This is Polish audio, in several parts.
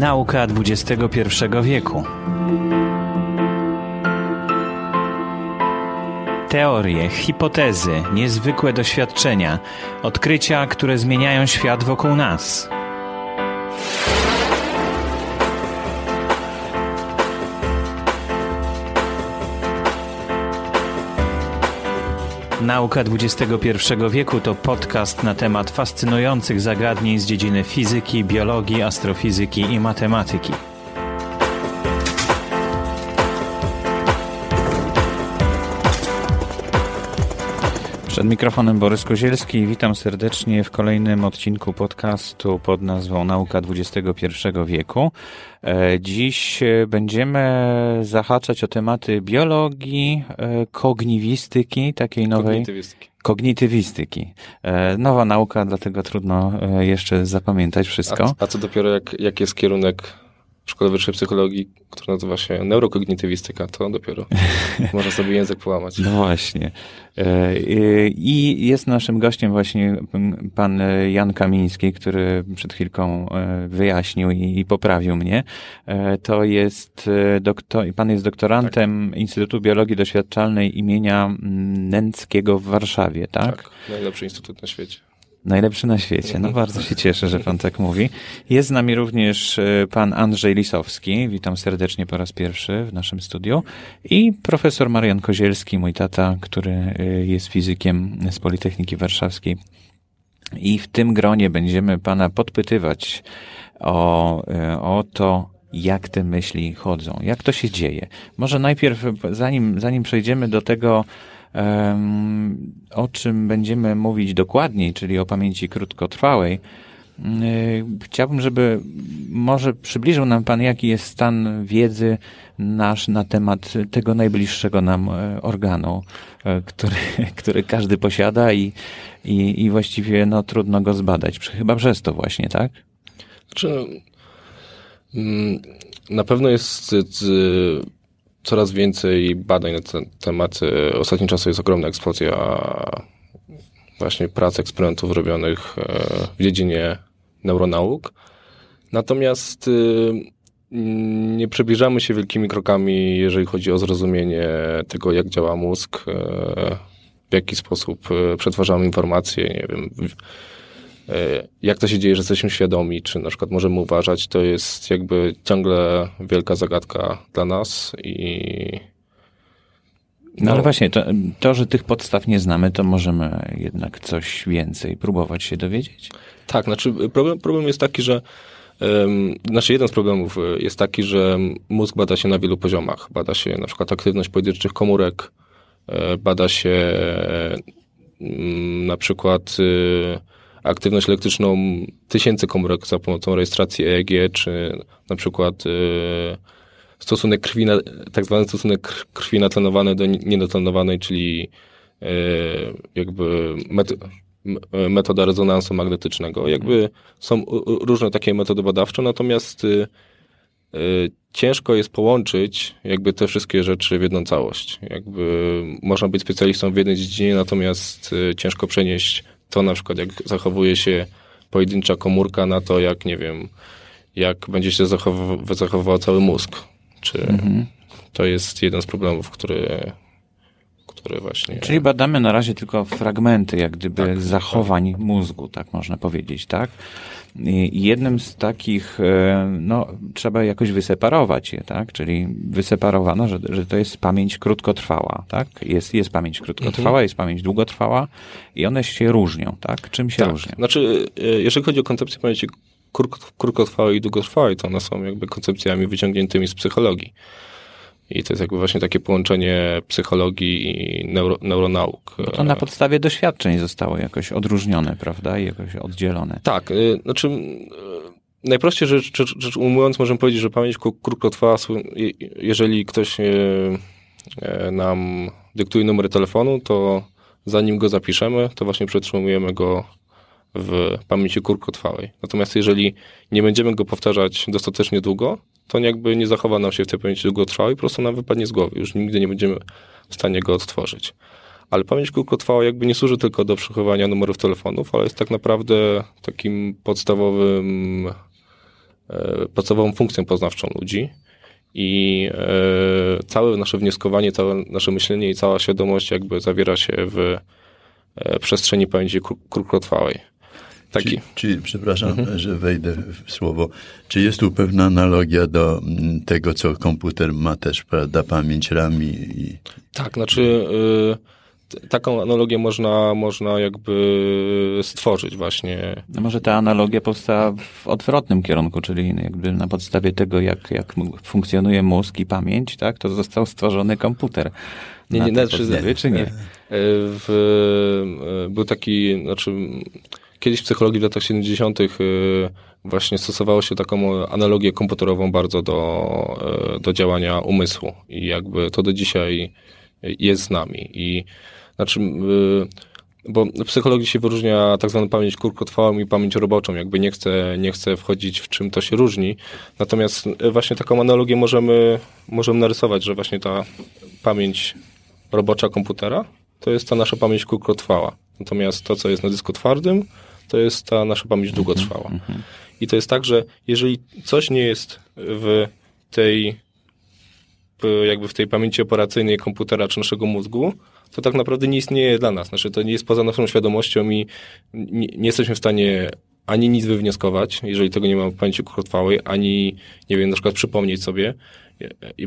Nauka XXI wieku. Teorie, hipotezy, niezwykłe doświadczenia, odkrycia, które zmieniają świat wokół nas. Nauka XXI wieku to podcast na temat fascynujących zagadnień z dziedziny fizyki, biologii, astrofizyki i matematyki. Przed mikrofonem Borys Kozielski. Witam serdecznie w kolejnym odcinku podcastu pod nazwą Nauka XXI wieku. E, dziś będziemy zahaczać o tematy biologii, e, kogniwistyki, takiej nowej. Kognitywistyki. Kognitywistyki. E, nowa nauka, dlatego trudno jeszcze zapamiętać wszystko. A, a co dopiero jak, jak jest kierunek szkole wyższej psychologii, która nazywa się neurokognitywistyka, to dopiero można sobie język połamać. No właśnie. E, I jest naszym gościem właśnie pan Jan Kamiński, który przed chwilką e, wyjaśnił i poprawił mnie. E, to jest doktor, pan jest doktorantem tak. Instytutu Biologii Doświadczalnej imienia Nęckiego w Warszawie, tak? Tak, najlepszy instytut na świecie. Najlepszy na świecie. No bardzo się cieszę, że pan tak mówi. Jest z nami również e, pan Andrzej Lisowski. Witam serdecznie po raz pierwszy w naszym studiu. I profesor Marian Kozielski, mój tata, który e, jest fizykiem z Politechniki Warszawskiej. I w tym gronie będziemy pana podpytywać o, e, o to, jak te myśli chodzą, jak to się dzieje. Może najpierw, zanim, zanim przejdziemy do tego, o czym będziemy mówić dokładniej, czyli o pamięci krótkotrwałej, Chciałbym, żeby może przybliżył nam Pan, jaki jest stan wiedzy nasz na temat tego najbliższego nam e, organu, e, który, który każdy posiada i, i, i właściwie no, trudno go zbadać. Chyba przez to właśnie, tak? Znaczy, mm, na pewno jest coraz więcej badań na ten temat. Ostatnim czasem jest ogromna eksplozja właśnie prac, eksperymentów robionych e, w dziedzinie neuronauk. Natomiast y, nie przybliżamy się wielkimi krokami, jeżeli chodzi o zrozumienie tego, jak działa mózg, e, w jaki sposób e, przetwarzamy informacje, nie wiem, jak to się dzieje, że jesteśmy świadomi, czy na przykład możemy uważać, to jest jakby ciągle wielka zagadka dla nas i no, no ale właśnie, to, to, że tych podstaw nie znamy, to możemy jednak coś więcej próbować się dowiedzieć? Tak, znaczy problem, problem jest taki, że znaczy jeden z problemów jest taki, że mózg bada się na wielu poziomach. Bada się na przykład aktywność pojedynczych komórek, e, bada się um, na przykład y, aktywność elektryczną tysięcy komórek za pomocą rejestracji EEG, czy na przykład y, stosunek krwi, na, tak zwany stosunek krwi natlenowanej do nienatlenowanej, czyli y, jakby met, metoda rezonansu magnetycznego. Jakby są różne takie metody badawcze, natomiast y, ciężko jest połączyć jakby te wszystkie rzeczy w jedną całość. Jakby można być specjalistą w jednej dziedzinie, natomiast ciężko przenieść to na przykład jak zachowuje się pojedyncza komórka na to, jak nie wiem, jak będzie się zachowywał, zachowywał cały mózg. Czy mhm. to jest jeden z problemów, który, który właśnie. Czyli badamy na razie tylko fragmenty, jak gdyby tak, zachowań tak. mózgu, tak można powiedzieć, tak? Jednym z takich, e, no, trzeba jakoś wyseparować je, tak? Czyli wyseparowano, że, że to jest pamięć krótkotrwała, tak? Jest, jest pamięć krótkotrwała, mhm. jest pamięć długotrwała i one się różnią, tak? Czym się tak. różnią? Znaczy, e, jeżeli chodzi o koncepcję pamięci krótkotrwałej i długotrwałej, to one są jakby koncepcjami wyciągniętymi z psychologii. I to jest jakby właśnie takie połączenie psychologii i neuro, neuronauk. Bo to na podstawie doświadczeń zostało jakoś odróżnione, prawda? I jakoś oddzielone. Tak. Y, znaczy, y, najprościej rzecz, rzecz, rzecz ujmując, możemy powiedzieć, że pamięć krótkotrwała, jeżeli ktoś y, nam dyktuje numer telefonu, to zanim go zapiszemy, to właśnie przetrzymujemy go w pamięci krótkotrwałej. Natomiast jeżeli nie będziemy go powtarzać dostatecznie długo, to jakby nie zachowa nam się w tej pamięci długotrwałej, po prostu nam wypadnie z głowy. Już nigdy nie będziemy w stanie go odtworzyć. Ale pamięć krótkotrwała jakby nie służy tylko do przechowywania numerów telefonów, ale jest tak naprawdę takim podstawowym podstawową funkcją poznawczą ludzi. I e, całe nasze wnioskowanie, całe nasze myślenie i cała świadomość jakby zawiera się w e, przestrzeni pamięci krótkotrwałej. Taki. Czy, czy przepraszam, mhm. że wejdę w słowo. Czy jest tu pewna analogia do mm, tego, co komputer ma też, prawda, pamięć RAM i... Tak, znaczy y, taką analogię można, można jakby stworzyć właśnie. No może ta analogia powstała w odwrotnym kierunku, czyli jakby na podstawie tego, jak, jak funkcjonuje mózg i pamięć, tak, to został stworzony komputer. Nie, nie, znaczy, podstawie, czy nie? W, był taki, znaczy Kiedyś w psychologii w latach 70. Y, właśnie stosowało się taką analogię komputerową bardzo do, y, do działania umysłu i jakby to do dzisiaj jest z nami. I znaczy, y, bo w psychologii się wyróżnia tak zwaną pamięć krótkotrwałą i pamięć roboczą. Jakby nie chcę, nie chcę wchodzić w czym to się różni. Natomiast właśnie taką analogię możemy, możemy narysować, że właśnie ta pamięć robocza komputera to jest ta nasza pamięć krótkotrwała. Natomiast to, co jest na dysku twardym, to jest ta nasza pamięć długotrwała. Mhm, mhm. I to jest tak, że jeżeli coś nie jest w tej jakby w tej pamięci operacyjnej komputera czy naszego mózgu, to tak naprawdę nie istnieje dla nas. Znaczy to nie jest poza naszą świadomością i nie, nie jesteśmy w stanie ani nic wywnioskować, jeżeli tego nie ma w pamięci krótkotrwałej, ani, nie wiem, na przykład przypomnieć sobie,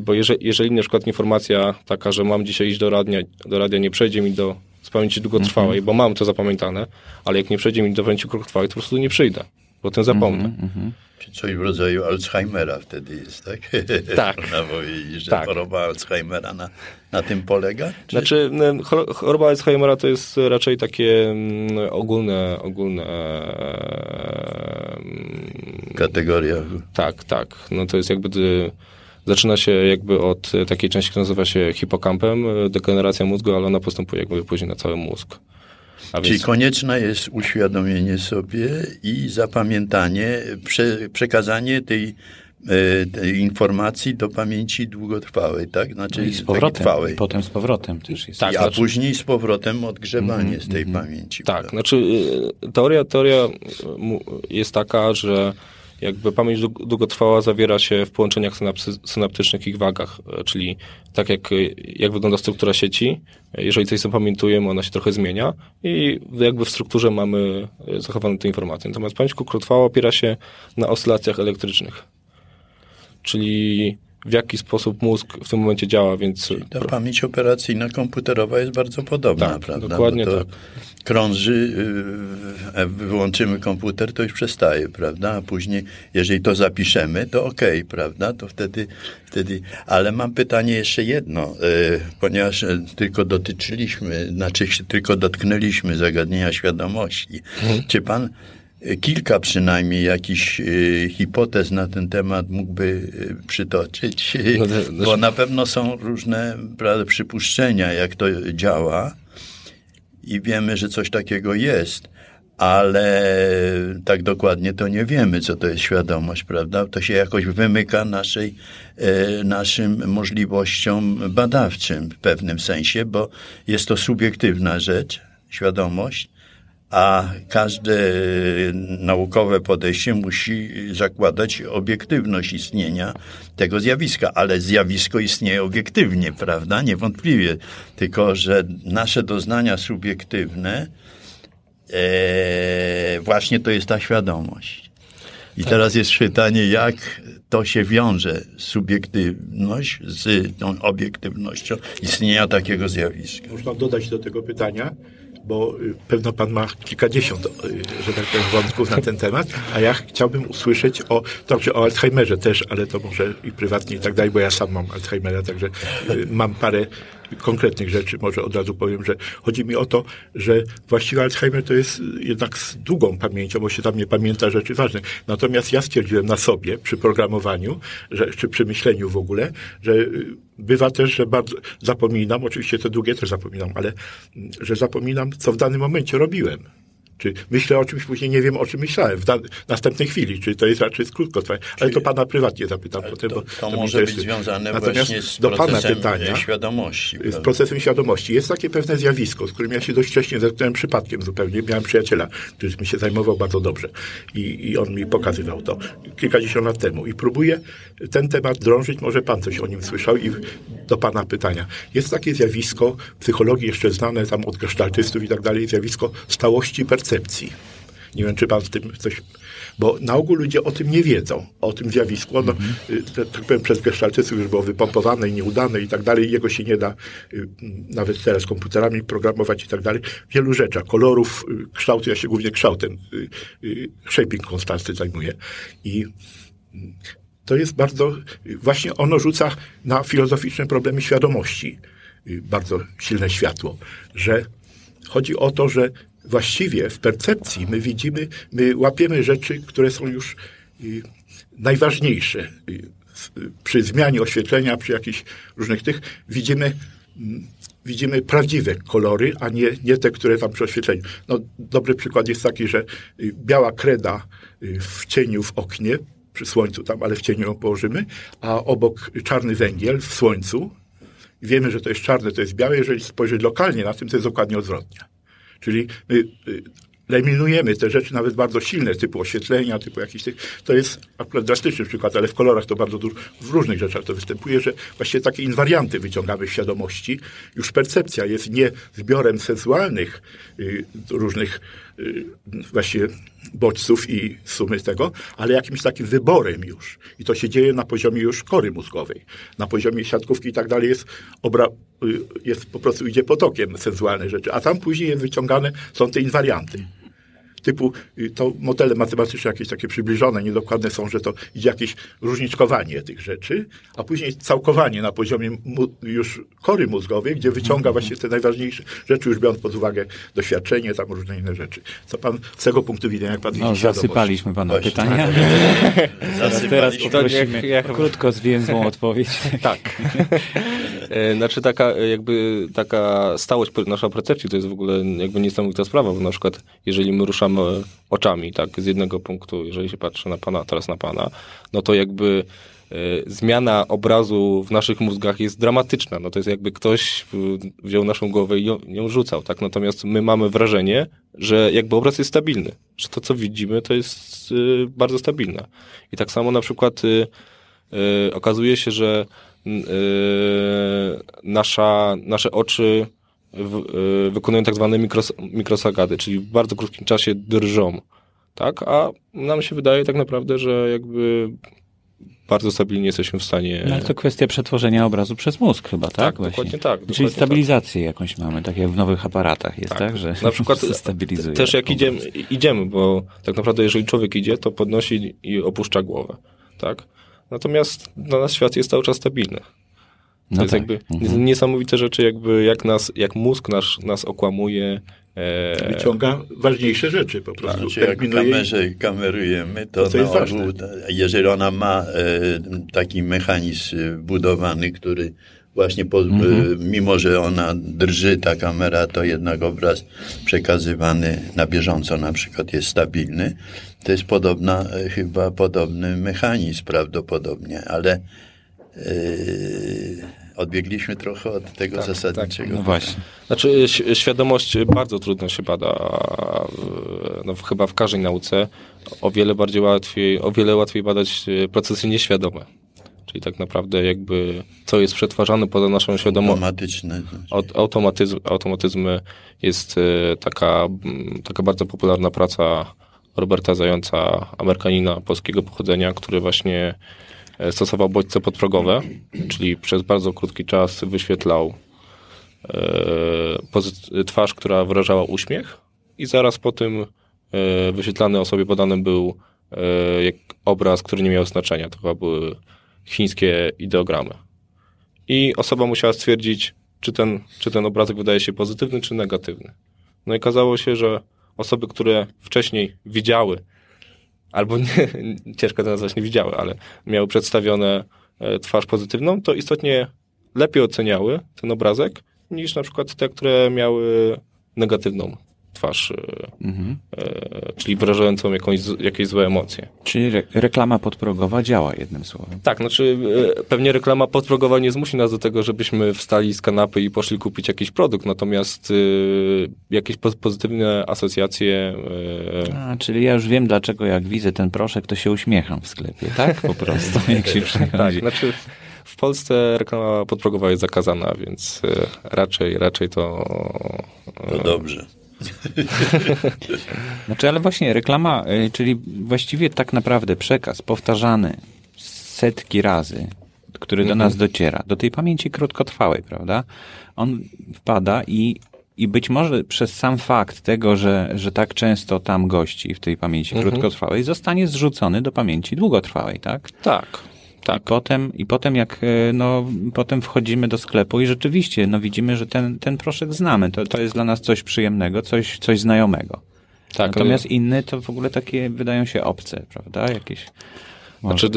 bo jeżeli, jeżeli na przykład informacja taka, że mam dzisiaj iść do radia, do radia nie przejdzie mi do z pamięci długotrwałej, mm -hmm. bo mam to zapamiętane, ale jak nie przejdzie mi do pamięci krótkotrwałej, to po prostu nie przyjdę, bo ten zapomnę. Mm -hmm. Czy coś w rodzaju Alzheimera wtedy jest, tak? Tak. Można powiedzieć, że tak. choroba Alzheimera na, na tym polega? Czy... Znaczy, choroba Alzheimera to jest raczej takie ogólne, ogólne kategoria. Tak, tak. No to jest jakby Zaczyna się jakby od takiej części, która nazywa się hipokampem, degeneracja mózgu, ale ona postępuje jakby później na cały mózg. Więc... Czyli konieczne jest uświadomienie sobie i zapamiętanie, prze, przekazanie tej, e, tej informacji do pamięci długotrwałej, tak? Znaczy no I z powrotem, trwałej. Potem z powrotem też jest. Tak, a znaczy... później z powrotem odgrzebanie mm, z tej mm, pamięci. Tak, prawda? znaczy teoria, teoria jest taka, że jakby pamięć długotrwała zawiera się w połączeniach synaptycznych i wagach, e, czyli tak jak, jak wygląda struktura sieci, jeżeli coś zapamiętujemy, ona się trochę zmienia i jakby w strukturze mamy e, zachowane te informacje. Natomiast pamięć krótkotrwała opiera się na oscylacjach elektrycznych, czyli w jaki sposób mózg w tym momencie działa, więc... Czyli ta pamięć operacyjna komputerowa jest bardzo podobna, tak, prawda? dokładnie tak. Krąży, y, wyłączymy komputer, to już przestaje, prawda? A później, jeżeli to zapiszemy, to ok, prawda? To wtedy, wtedy... Ale mam pytanie jeszcze jedno, y, ponieważ y, tylko dotyczyliśmy, znaczy tylko dotknęliśmy zagadnienia świadomości. Mhm. Czy pan kilka przynajmniej jakichś y, hipotez na ten temat mógłby y, przytoczyć, no, no, bo na pewno są różne prawda, przypuszczenia, jak to działa. I wiemy, że coś takiego jest, ale tak dokładnie to nie wiemy, co to jest świadomość, prawda? To się jakoś wymyka naszej, e, naszym możliwościom badawczym w pewnym sensie, bo jest to subiektywna rzecz, świadomość, a każde naukowe podejście musi zakładać obiektywność istnienia tego zjawiska, ale zjawisko istnieje obiektywnie, prawda? Niewątpliwie. Tylko, że nasze doznania subiektywne e, właśnie to jest ta świadomość. I tak. teraz jest pytanie, jak to się wiąże, subiektywność z tą obiektywnością istnienia takiego zjawiska. Można dodać do tego pytania, bo y, pewno pan ma kilkadziesiąt, y, że tak powiem, wątków na ten temat, a ja chciałbym usłyszeć o, dobrze, o Alzheimerze też, ale to może i prywatnie i tak dalej, bo ja sam mam Alzheimera, także y, mam parę konkretnych rzeczy. Może od razu powiem, że chodzi mi o to, że właściwie Alzheimer to jest jednak z długą pamięcią, bo się tam nie pamięta rzeczy ważne. Natomiast ja stwierdziłem na sobie przy programowaniu, że, czy przy myśleniu w ogóle, że bywa też, że bardzo zapominam, oczywiście te długie też zapominam, ale że zapominam, co w danym momencie robiłem. Czy myślę o czymś, później nie wiem, o czym myślałem w następnej chwili, czy to jest raczej krótkotrwałe. Ale to pana prywatnie zapytam potem. To, bo, to może być związane Natomiast właśnie z do pana procesem pytania, świadomości. Z prawda? procesem świadomości. Jest takie pewne zjawisko, z którym ja się dość wcześnie zetknąłem przypadkiem zupełnie. Miałem przyjaciela, który mi się zajmował bardzo dobrze i, i on mi pokazywał to kilkadziesiąt lat temu. I próbuję ten temat drążyć, może pan coś o nim słyszał i do pana pytania. Jest takie zjawisko w psychologii jeszcze znane tam od gestaltystów i tak dalej, zjawisko stałości percepcji. Nie wiem, czy pan z tym coś... Bo na ogół ludzie o tym nie wiedzą, o tym zjawisku. Ono, y, tak powiem, przez gestaltystów już było wypompowane i nieudane i tak dalej. Jego się nie da y, nawet teraz komputerami programować i tak dalej. Wielu rzeczy, kolorów, y, kształtu. Ja się głównie kształtem, shaping konstanty zajmuję. I to jest bardzo, właśnie ono rzuca na filozoficzne problemy świadomości bardzo silne światło, że chodzi o to, że właściwie w percepcji my widzimy, my łapiemy rzeczy, które są już y, najważniejsze. Y, przy zmianie oświetlenia, przy jakichś różnych tych, widzimy, mm, widzimy prawdziwe kolory, a nie, nie te, które tam przy oświetleniu. No, dobry przykład jest taki, że y, biała kreda w cieniu w oknie, przy słońcu tam, ale w cieniu ją położymy, a obok czarny węgiel w słońcu. Wiemy, że to jest czarne, to jest białe. Jeżeli spojrzeć lokalnie na tym, to jest dokładnie odwrotnie. Czyli my y, eliminujemy te rzeczy nawet bardzo silne, typu oświetlenia, typu jakichś tych. To jest akurat drastyczny przykład, ale w kolorach to bardzo dużo, w różnych rzeczach to występuje, że właściwie takie inwarianty wyciągamy w świadomości. Już percepcja jest nie zbiorem sensualnych y, różnych właściwie bodźców i sumy tego, ale jakimś takim wyborem już. I to się dzieje na poziomie już kory mózgowej. Na poziomie siatkówki i tak dalej jest, obra, y, jest po prostu idzie potokiem sensualne rzeczy, a tam później jest wyciągane, są te inwarianty typu y, to modele matematyczne jakieś takie przybliżone, niedokładne są, że to idzie jakieś różniczkowanie tych rzeczy, a później całkowanie na poziomie już kory mózgowej, gdzie wyciąga mhm. właśnie te najważniejsze rzeczy, już biorąc pod uwagę doświadczenie, tam różne inne rzeczy. Co pan z tego punktu widzenia, jak pan no, widzi zasypaliśmy pana właśnie. pytania. teraz, teraz poprosimy krótko, zwięzłą odpowiedź. tak. E, znaczy taka jakby taka stałość nasza percepcji to jest w ogóle jakby niesamowita sprawa, bo na przykład jeżeli my ruszamy oczami, tak, z jednego punktu, jeżeli się patrzy na pana, teraz na pana, no to jakby e, zmiana obrazu w naszych mózgach jest dramatyczna. No to jest jakby ktoś wziął naszą głowę i ją, ją rzucał, tak? Natomiast my mamy wrażenie, że jakby obraz jest stabilny, że to, co widzimy, to jest e, bardzo stabilne. I tak samo na przykład okazuje się, że nasza, nasze oczy Y, wykonują tak zwane mikros, mikrosagady, czyli w bardzo krótkim czasie drżą, tak? A nam się wydaje tak naprawdę, że jakby bardzo stabilnie jesteśmy w stanie... No, ale to kwestia przetworzenia obrazu przez mózg chyba, tak? Tak, dokładnie tak. Czyli dokładnie stabilizację tak. jakąś mamy, tak jak w nowych aparatach jest, tak? tak że Na przykład stabilizuje. Też jak idziemy, idziemy, bo tak naprawdę jeżeli człowiek idzie, to podnosi i opuszcza głowę, tak? Natomiast dla nas świat jest cały czas stabilny. To no jest tak. jakby mhm. niesamowite rzeczy, jakby jak nas, jak mózg nasz, nas okłamuje. E... Wyciąga ważniejsze rzeczy po prostu. Znaczy, jak kamerze kamerujemy, to, to na ogół, jeżeli ona ma e, taki mechanizm budowany, który właśnie po, mhm. mimo, że ona drży ta kamera, to jednak obraz przekazywany na bieżąco na przykład jest stabilny. To jest podobna, e, chyba podobny mechanizm prawdopodobnie, ale Yy, odbiegliśmy trochę od tego tak, zasadniczego. Tak. No właśnie. Znaczy, świadomość bardzo trudno się bada, no, chyba w każdej nauce. O wiele bardziej łatwiej, o wiele łatwiej badać e, procesy nieświadome. Czyli tak naprawdę jakby co jest przetwarzane poza naszą świadomością. Automatyczne. Znaczy. Automatyzm, automatyzm jest e, taka, taka bardzo popularna praca Roberta Zająca, Amerykanina polskiego pochodzenia, który właśnie E, stosował bodźce podprogowe, czyli przez bardzo krótki czas wyświetlał e, twarz, która wyrażała uśmiech i zaraz po tym wyświetlany osobie podanym był obraz, który nie miał znaczenia. To chyba były chińskie ideogramy. I osoba musiała stwierdzić, czy ten, czy ten obrazek wydaje się pozytywny, czy negatywny. No i okazało się, że osoby, które wcześniej widziały albo nie, ciężko to nazwać, nie widziały, ale miały przedstawione e, twarz pozytywną, to istotnie lepiej oceniały ten obrazek niż na przykład te, które miały negatywną twarz, e, mhm. e, czyli wyrażającą jakąś, jakieś złe emocje. Czyli re reklama podprogowa działa jednym słowem. Tak, znaczy e, pewnie reklama podprogowa nie zmusi nas do tego, żebyśmy wstali z kanapy i poszli kupić jakiś produkt, natomiast e, jakieś po pozytywne asocjacje. A, czyli ja już wiem, dlaczego jak widzę ten proszek, to się uśmiecham w sklepie, tak? Po prostu, jak się przychodzi. Tak, znaczy w Polsce reklama podprogowa jest zakazana, więc raczej, raczej to... To dobrze. Znaczy, ale właśnie reklama, e, czyli właściwie tak naprawdę przekaz powtarzany setki razy, który do mhm. nas dociera, do tej pamięci krótkotrwałej, prawda? On wpada i, i być może przez sam fakt tego, że, że tak często tam gości w tej pamięci mhm. krótkotrwałej, zostanie zrzucony do pamięci długotrwałej, tak? Tak. Tak. I potem, i potem jak, e, no, potem wchodzimy do sklepu i rzeczywiście, no widzimy, że ten, ten proszek znamy. To, to jest dla nas coś przyjemnego, coś, coś znajomego. Tak, Natomiast inny to w ogóle takie wydają się obce, prawda? Jakieś. Znaczy,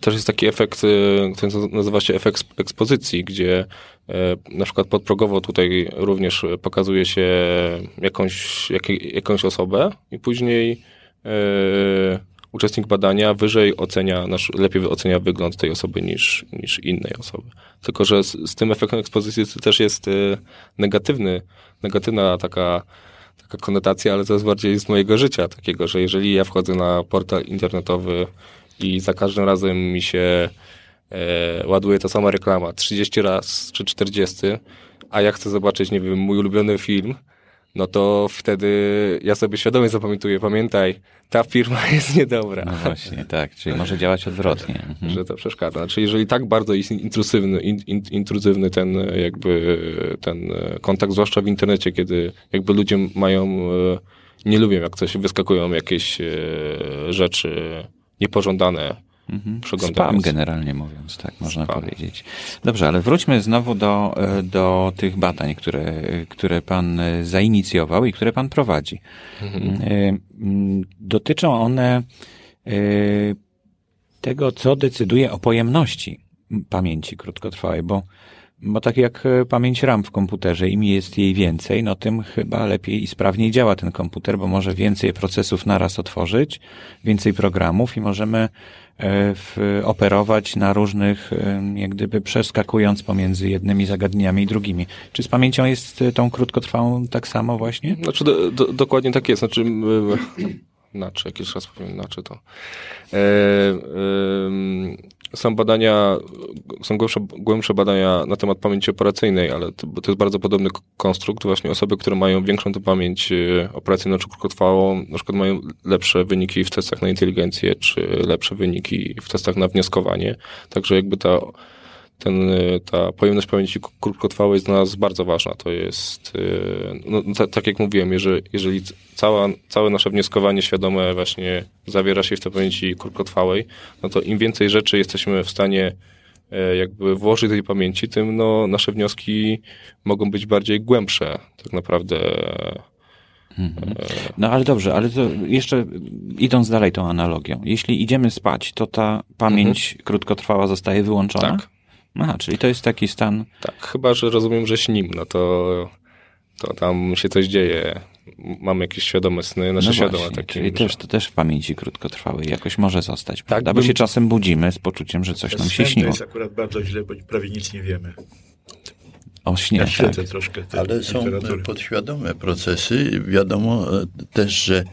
też jest taki efekt, e, który nazywa się efekt ekspozycji, gdzie e, na przykład podprogowo tutaj również pokazuje się jakąś, jak, jakąś osobę i później uczestnik badania wyżej ocenia, nasz, lepiej ocenia wygląd tej osoby niż, niż innej osoby. Tylko, że z, z tym efektem ekspozycji też jest y, negatywny, negatywna taka, taka konotacja, ale to jest bardziej z mojego życia takiego, że jeżeli ja wchodzę na portal internetowy i za każdym razem mi się e, ładuje ta sama reklama 30 raz czy 40, a ja chcę zobaczyć, nie wiem, mój ulubiony film, no to wtedy ja sobie świadomie zapamiętuję, pamiętaj, ta firma jest niedobra. No właśnie, tak, czyli może działać odwrotnie. Mhm. Że to przeszkadza. Znaczy, jeżeli tak bardzo jest intrusywny, in, in, intruzywny ten jakby ten kontakt, zwłaszcza w internecie, kiedy jakby ludzie mają, e, nie lubią jak coś, wyskakują jakieś e, rzeczy niepożądane, Mhm. Spam generalnie mówiąc, tak można Spam. powiedzieć. Dobrze, ale wróćmy znowu do, e, do tych badań, które, które pan e, zainicjował i które pan prowadzi. Mhm. E, dotyczą one tego, co decyduje o pojemności pamięci krótkotrwałej, bo bo tak jak pamięć RAM w komputerze, im jest jej więcej, no tym chyba lepiej i sprawniej działa ten komputer, bo może więcej procesów naraz otworzyć, więcej programów i możemy w, operować na różnych, e, jak gdyby przeskakując pomiędzy jednymi zagadnieniami i drugimi. Czy z pamięcią jest tą krótkotrwałą tak samo właśnie? Znaczy, do, do, dokładnie tak jest. Znaczy, znaczy, jakiś raz powiem, znaczy to. E, e, są badania, są głębsze, głębsze badania na temat pamięci operacyjnej, ale to, to, jest bardzo podobny konstrukt. Właśnie osoby, które mają większą tę pamięć e, operacyjną czy krótkotrwałą, na przykład mają lepsze wyniki w testach na inteligencję, czy lepsze wyniki w testach na wnioskowanie. Także jakby ta ten, y, ta pojemność pamięci krótkotrwałej jest dla nas bardzo ważna. To jest, y, no, tak jak mówiłem, jeżeli, jeżeli cała, całe nasze wnioskowanie świadome właśnie zawiera się w tej pamięci krótkotrwałej, no to im więcej rzeczy jesteśmy w stanie e, jakby włożyć tej pamięci, tym no, nasze wnioski mogą być bardziej głębsze. Tak naprawdę mhm. no ale dobrze, ale to jeszcze idąc dalej tą analogią. Jeśli idziemy spać, to ta pamięć mhm. krótkotrwała zostaje wyłączona? Tak. Aha, czyli to jest taki stan. Tak, chyba, że rozumiem, że śnim, no to, to tam się coś dzieje. Mamy jakieś świadome sny, nasze no świadome takie. Czyli też, to też w pamięci krótkotrwałej jakoś może zostać, tak? Bo bym... się czasem budzimy z poczuciem, że coś nam się śniło. To jest akurat bardzo źle, bo prawie nic nie wiemy. O śnie, ja tak. troszkę Ale są podświadome procesy. Wiadomo też, że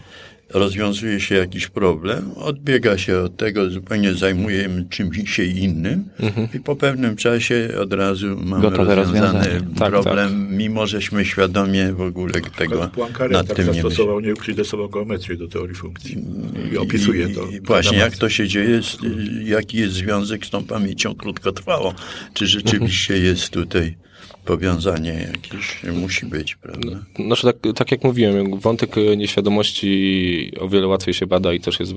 rozwiązuje się jakiś problem, odbiega się od tego, zupełnie zajmujemy czymś się innym mhm. i po pewnym czasie od razu mamy Gotowe rozwiązany tak, problem, tak. mimo żeśmy świadomie w ogóle tego Poincaré nad tak tym nie zastosował nieuklidesową geometrię do teorii funkcji i opisuje to. I, właśnie, jak to się dzieje, jaki jest związek z tą pamięcią krótkotrwałą, czy rzeczywiście mhm. jest tutaj powiązanie jakieś musi być, prawda? Znaczy, tak, tak jak mówiłem, wątek nieświadomości o wiele łatwiej się bada i też jest e,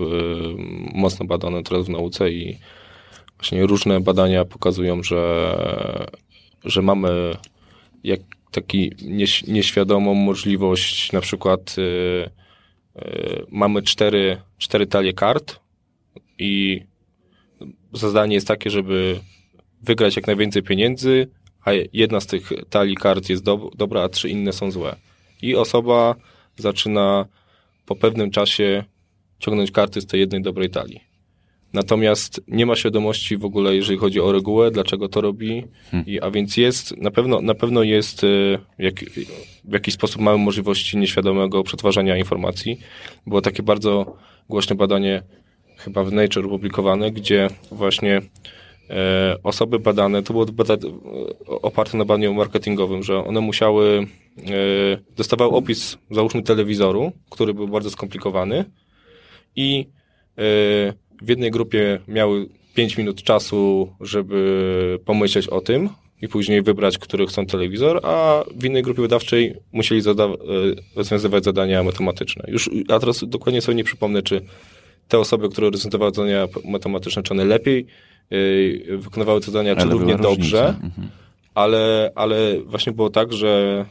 mocno badany teraz w nauce i właśnie różne badania pokazują, że, że mamy jak taki nieś, nieświadomą możliwość, na przykład y, mamy cztery, cztery talie kart i zadanie jest takie, żeby wygrać jak najwięcej pieniędzy, a jedna z tych talii kart jest do, dobra, a trzy inne są złe. I osoba zaczyna po pewnym czasie ciągnąć karty z tej jednej dobrej talii. Natomiast nie ma świadomości w ogóle, jeżeli chodzi o regułę, dlaczego to robi, hmm. I, a więc jest, na pewno, na pewno jest, y, jak, w jakiś sposób mamy możliwości nieświadomego przetwarzania informacji. Było takie bardzo głośne badanie, chyba w Nature opublikowane, gdzie właśnie e, osoby badane, to było oparte na badaniu marketingowym, że one musiały, e, dostawały opis, załóżmy telewizoru, który był bardzo skomplikowany i e, w jednej grupie miały 5 minut czasu, żeby pomyśleć o tym i później wybrać, który chcą telewizor, a w innej grupie badawczej musieli zada- e, rozwiązywać zadania matematyczne. Już, a teraz dokładnie sobie nie przypomnę, czy te osoby, które reprezentowały zadania matematyczne, czy one lepiej wykonywały te zadania, czy równie dobrze, mhm. ale, ale właśnie było tak, że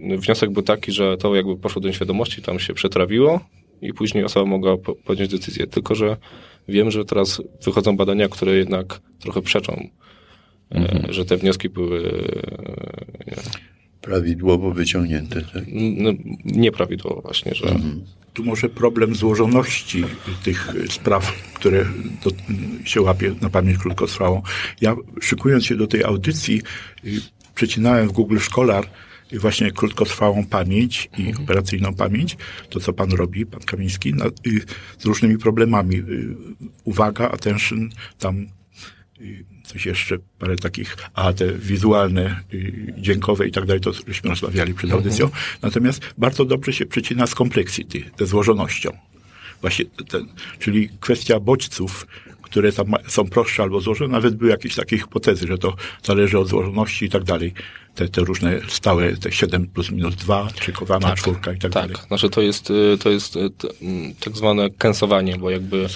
wniosek był taki, że to jakby poszło do nieświadomości, tam się przetrawiło i później osoba mogła podjąć decyzję. Tylko, że wiem, że teraz wychodzą badania, które jednak trochę przeczą, e, mhm. że te wnioski były nie, prawidłowo wyciągnięte. Tak? No, nieprawidłowo właśnie, że mhm tu może problem złożoności tych spraw, które do, się łapie na pamięć krótkotrwałą. Ja szykując się do tej audycji, y, przecinałem w Google Scholar właśnie krótkotrwałą pamięć i mhm. operacyjną pamięć, to co pan robi, pan Kamiński, na, y, z różnymi problemami. Y, uwaga, attention, tam coś jeszcze, parę takich, a te wizualne, y, dźwiękowe i tak dalej, to żeśmy rozmawiali przed mhm. audycją. Natomiast bardzo dobrze się przecina z complexity, ze złożonością. Właśnie ten, czyli kwestia bodźców, które tam są prostsze albo złożone, nawet były jakieś takie hipotezy, że to zależy od złożoności i tak dalej. Te, te różne stałe, te 7 plus minus 2, czy kowana tak, czwórka i tak, tak dalej. Tak, znaczy to jest, y, to jest y, tak zwane kęsowanie, bo jakby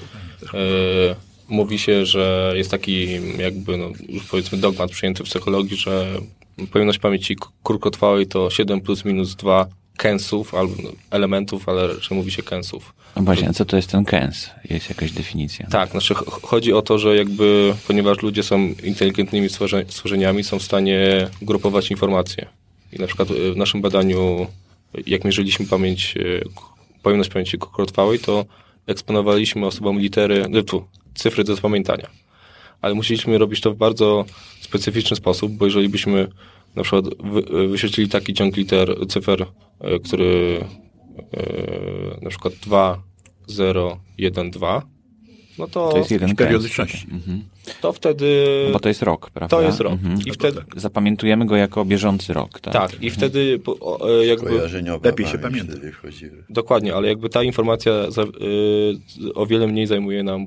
e, mówi się, że jest taki jakby, no, powiedzmy dogmat przyjęty w psychologii, że pojemność pamięci krótkotrwałej to 7 plus minus 2 kęsów albo no, elementów, ale raczej mówi się kęsów. No właśnie, a co to jest ten kęs? Jest jakaś definicja? Tak, znaczy chodzi o to, że jakby, ponieważ ludzie są inteligentnymi stworzeniami, są w stanie grupować informacje. I na przykład y, w naszym badaniu, jak mierzyliśmy pamięć, y, pojemność pamięci krótkotrwałej, to eksponowaliśmy osobom litery, no tu, cyfry do zapamiętania. Ale musieliśmy robić to w bardzo specyficzny sposób, bo jeżeli byśmy na przykład wy, wyświetlili taki ciąg liter, cyfer, e, który e, na przykład 2, 0, 1, 2, no to, to jest jeden periodyczności. Mhm. To wtedy. No bo to jest rok, prawda? To jest rok. Mhm. I wtedy. Zapamiętujemy go jako bieżący rok, tak? Tak, i mhm. wtedy e, jakby. Lepiej się pamięta. Dokładnie, ale jakby ta informacja za, y, o wiele mniej zajmuje nam y,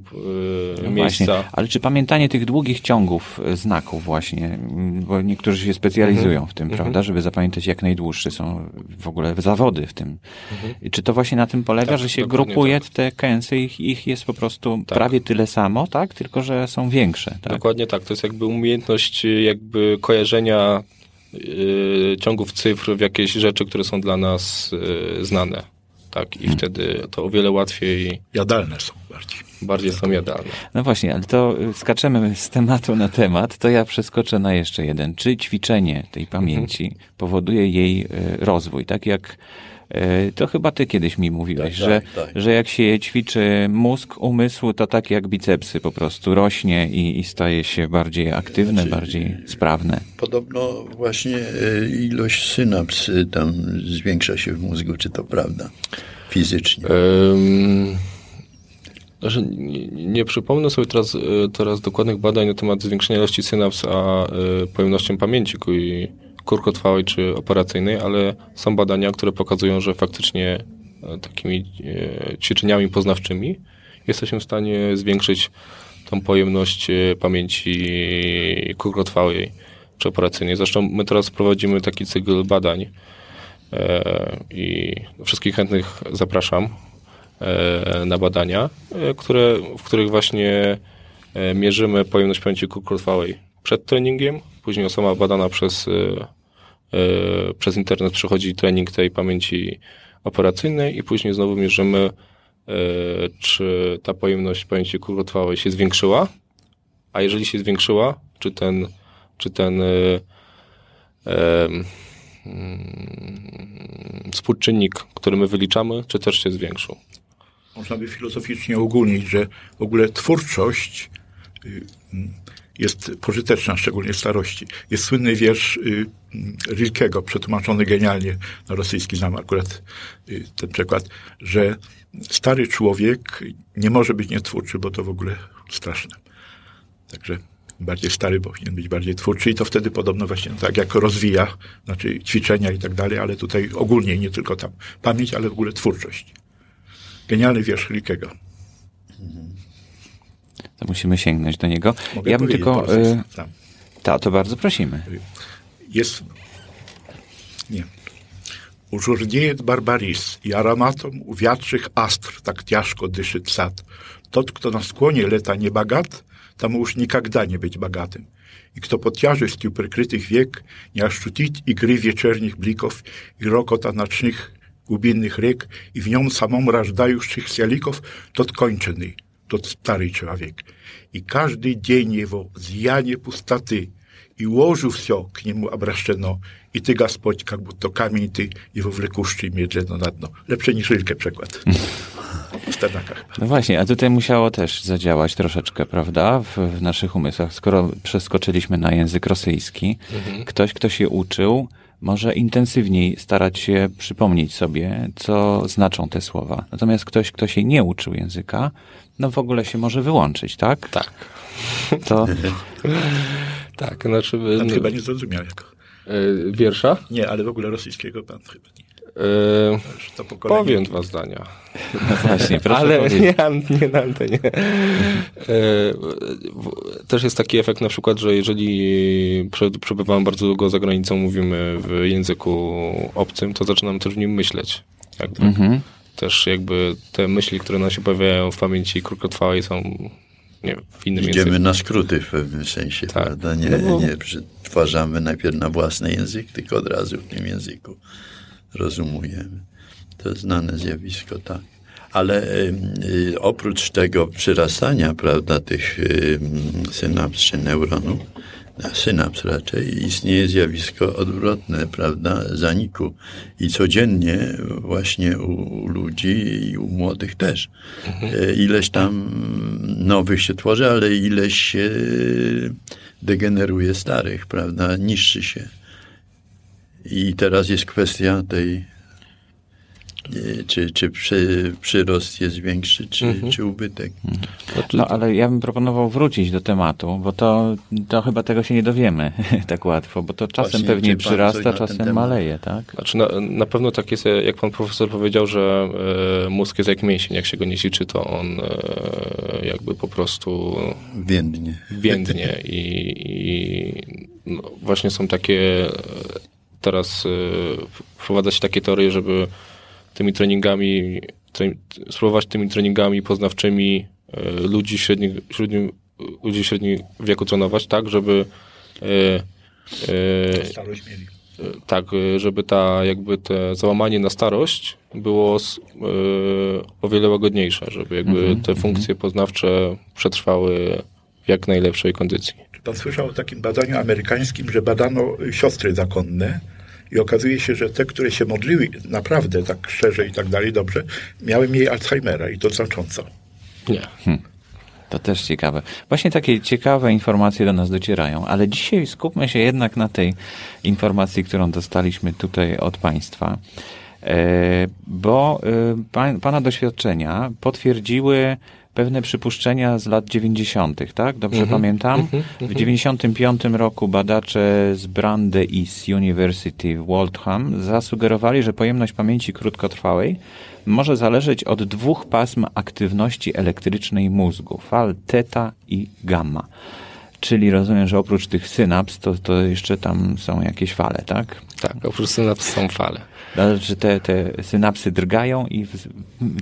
no miejsca. Właśnie. Ale czy pamiętanie tych długich ciągów znaków, właśnie, bo niektórzy się specjalizują mhm. w tym, mhm. prawda, żeby zapamiętać jak najdłuższe są w ogóle zawody w tym. Mhm. Czy to właśnie na tym polega, tak, że się grupuje tak. te kęsy, ich, ich jest po prostu tak. prawie tyle samo, tak? Tylko, że są większe większe. Tak? Dokładnie tak. To jest jakby umiejętność y, jakby kojarzenia y, ciągów cyfr w jakieś rzeczy, które są dla nas y, znane. Tak, i hmm. wtedy to o wiele łatwiej. Jadalne są bardziej. Bardziej są jadalne. No właśnie, ale to skaczemy z tematu na temat, to ja przeskoczę na jeszcze jeden. Czy ćwiczenie tej pamięci mhm. powoduje jej rozwój? Tak jak to chyba ty kiedyś mi mówiłeś, tak, że, tak, tak. że jak się ćwiczy mózg, umysł, to tak jak bicepsy po prostu rośnie i, i staje się bardziej aktywne, znaczy, bardziej sprawne. Podobno właśnie e, ilość synaps tam zwiększa się w mózgu, czy to prawda? Fizycznie. Um... Znaczy, nie, nie, przypomnę sobie teraz, e, teraz dokładnych badań na temat zwiększenia ilości synaps, a y, pojemnością pamięci i krótkotrwałej czy operacyjnej, ale są badania, które pokazują, że faktycznie e, takimi e, ćwiczeniami poznawczymi jesteśmy w stanie zwiększyć tą pojemność e, pamięci krótkotrwałej czy operacyjnej. Zresztą my teraz prowadzimy taki cykl badań i wszystkich chętnych zapraszam na badania, które, w których właśnie mierzymy pojemność pamięci krótkotrwałej przed treningiem, później osoba badana przez E, przez internet przechodzi trening tej pamięci operacyjnej i później znowu mierzymy, e, czy ta pojemność pamięci krótkotrwałej się zwiększyła, a jeżeli się zwiększyła, czy ten, czy ten współczynnik, który my wyliczamy, czy też się zwiększył. Można by filozoficznie ogólnić, że w ogóle twórczość y, jest pożyteczna, szczególnie w starości. Jest słynny wiersz y, mm, Rilkego, przetłumaczony genialnie na rosyjski, znam akurat y, ten przekład, że stary człowiek nie może być nietwórczy, bo to w ogóle straszne. Także bardziej stary powinien być bardziej twórczy i to wtedy podobno właśnie tak jak rozwija, znaczy ćwiczenia i tak dalej, ale tutaj ogólnie, nie tylko tam pamięć, ale w ogóle twórczość. Genialny wiersz Rilkego to musimy sięgnąć do niego. Mogę ja bym tylko... Y, tak. ta, to bardzo prosimy. Jest... Nie. Użurniejec barbaris, i aromatom u wiatrzych astr tak ciężko dyszy sad. Tot, kto na skłonie leta nie bagat, tam już nikogda nie być bogatym. I kto pod ciężkością przykrytych wiek nie ощutić igry wieczernych blików i rokota nacznych głubinnych rzek i w nią samą rażdających sialików, tot kończony – тот старый человек. И каждый день его зъяние пустоты, и ложу все к нему обращено, i ty, Господь, как будто камень ty, его влекущий медленно на дно. Lepsze niż Rilke przekład. W Sternakach. No właśnie, a tutaj musiało też zadziałać troszeczkę, prawda, w, w naszych umysłach. Skoro przeskoczyliśmy na język rosyjski, ktoś, kto się uczył, może intensywniej starać się przypomnieć sobie, co znaczą te słowa. Natomiast ktoś, kto się nie uczył języka, no w ogóle się może wyłączyć, tak? Tak. To Tak, znaczy... Pan no, chyba nie zrozumiał jako. y, wiersza? Nie, ale w ogóle rosyjskiego pan chyba nie. Y, Już To pokolenie. powiem dwa zdania. no właśnie, proszę Ale powiedzieć. nie, nie na antenie. E, w- Też jest taki efekt na przykład, że jeżeli prze- przebywamy bardzo długo za granicą, mówimy w języku obcym, to zaczynamy też w nim myśleć. Mhm. Też jakby te myśli, które nam się pojawiają w pamięci krótkotrwałej są nie w innym Idziemy języku. na skróty w pewnym sensie, Tak. prawda? Nie, No bo- nie przetwarzamy najpierw na własny język, tylko od razu w tym języku rozumujemy. To jest znane zjawisko, tak. Ale y, oprócz tego przyrastania, prawda, tych y, synaps czy neuronów, synaps raczej, istnieje zjawisko odwrotne, prawda, zaniku. I codziennie właśnie u, ludzi i u młodych też. E, Ileś tam nowych się tworzy, ale ileś się degeneruje starych, prawda, niszczy się. I teraz jest kwestia tej, czy, czy przy, przyrost jest większy, czy, czy ubytek. Znaczy, No, ale ja bym proponował wrócić do tematu, bo to, to chyba tego się nie dowiemy tak łatwo, bo to czasem Właśnie, pewnie przyrasta, czasem maleje, tak? Znaczy na, na pewno tak jest, jak pan profesor powiedział, że e, mózg jest jak mięsień, jak się go nie ćwiczy, to on e, jakby po prostu Więdnie. więdnie i, i no, właśnie są takie e, teraz e, wprowadza się takie teorie, żeby tymi treningami tre, spróbować tymi treningami poznawczymi e, ludzi średnich, średnim, ludzi średnich wieku trenować tak, żeby e, e, Starość mieli. Tak, żeby ta jakby te załamanie na starość było e, o wiele łagodniejsze, żeby jakby te funkcje poznawcze przetrwały w jak najlepszej kondycji. Czy pan słyszał o takim badaniu amerykańskim, że badano siostry zakonne i okazuje się, że te, które się modliły naprawdę tak szczerze i tak dalej, dobrze, miały mniej Alzheimera i to znacząco. Nie. To też ciekawe. Właśnie takie ciekawe informacje do nas docierają, ale dzisiaj skupmy się jednak na tej informacji, którą dostaliśmy tutaj od Państwa. E, Bo e, pa- Pana doświadczenia potwierdziły pewne przypuszczenia z lat 90., tak? Dobrze pamiętam? W 95 roku badacze z Brandeis University w Waltham zasugerowali, że pojemność pamięci krótkotrwałej może zależeć od dwóch pasm aktywności elektrycznej mózgu, fal teta i gamma. Czyli rozumiem, że oprócz tych synaps, to, to jeszcze tam są jakieś fale, tak? Tak, oprócz synaps są fale. Znaczy te, te synapsy drgają i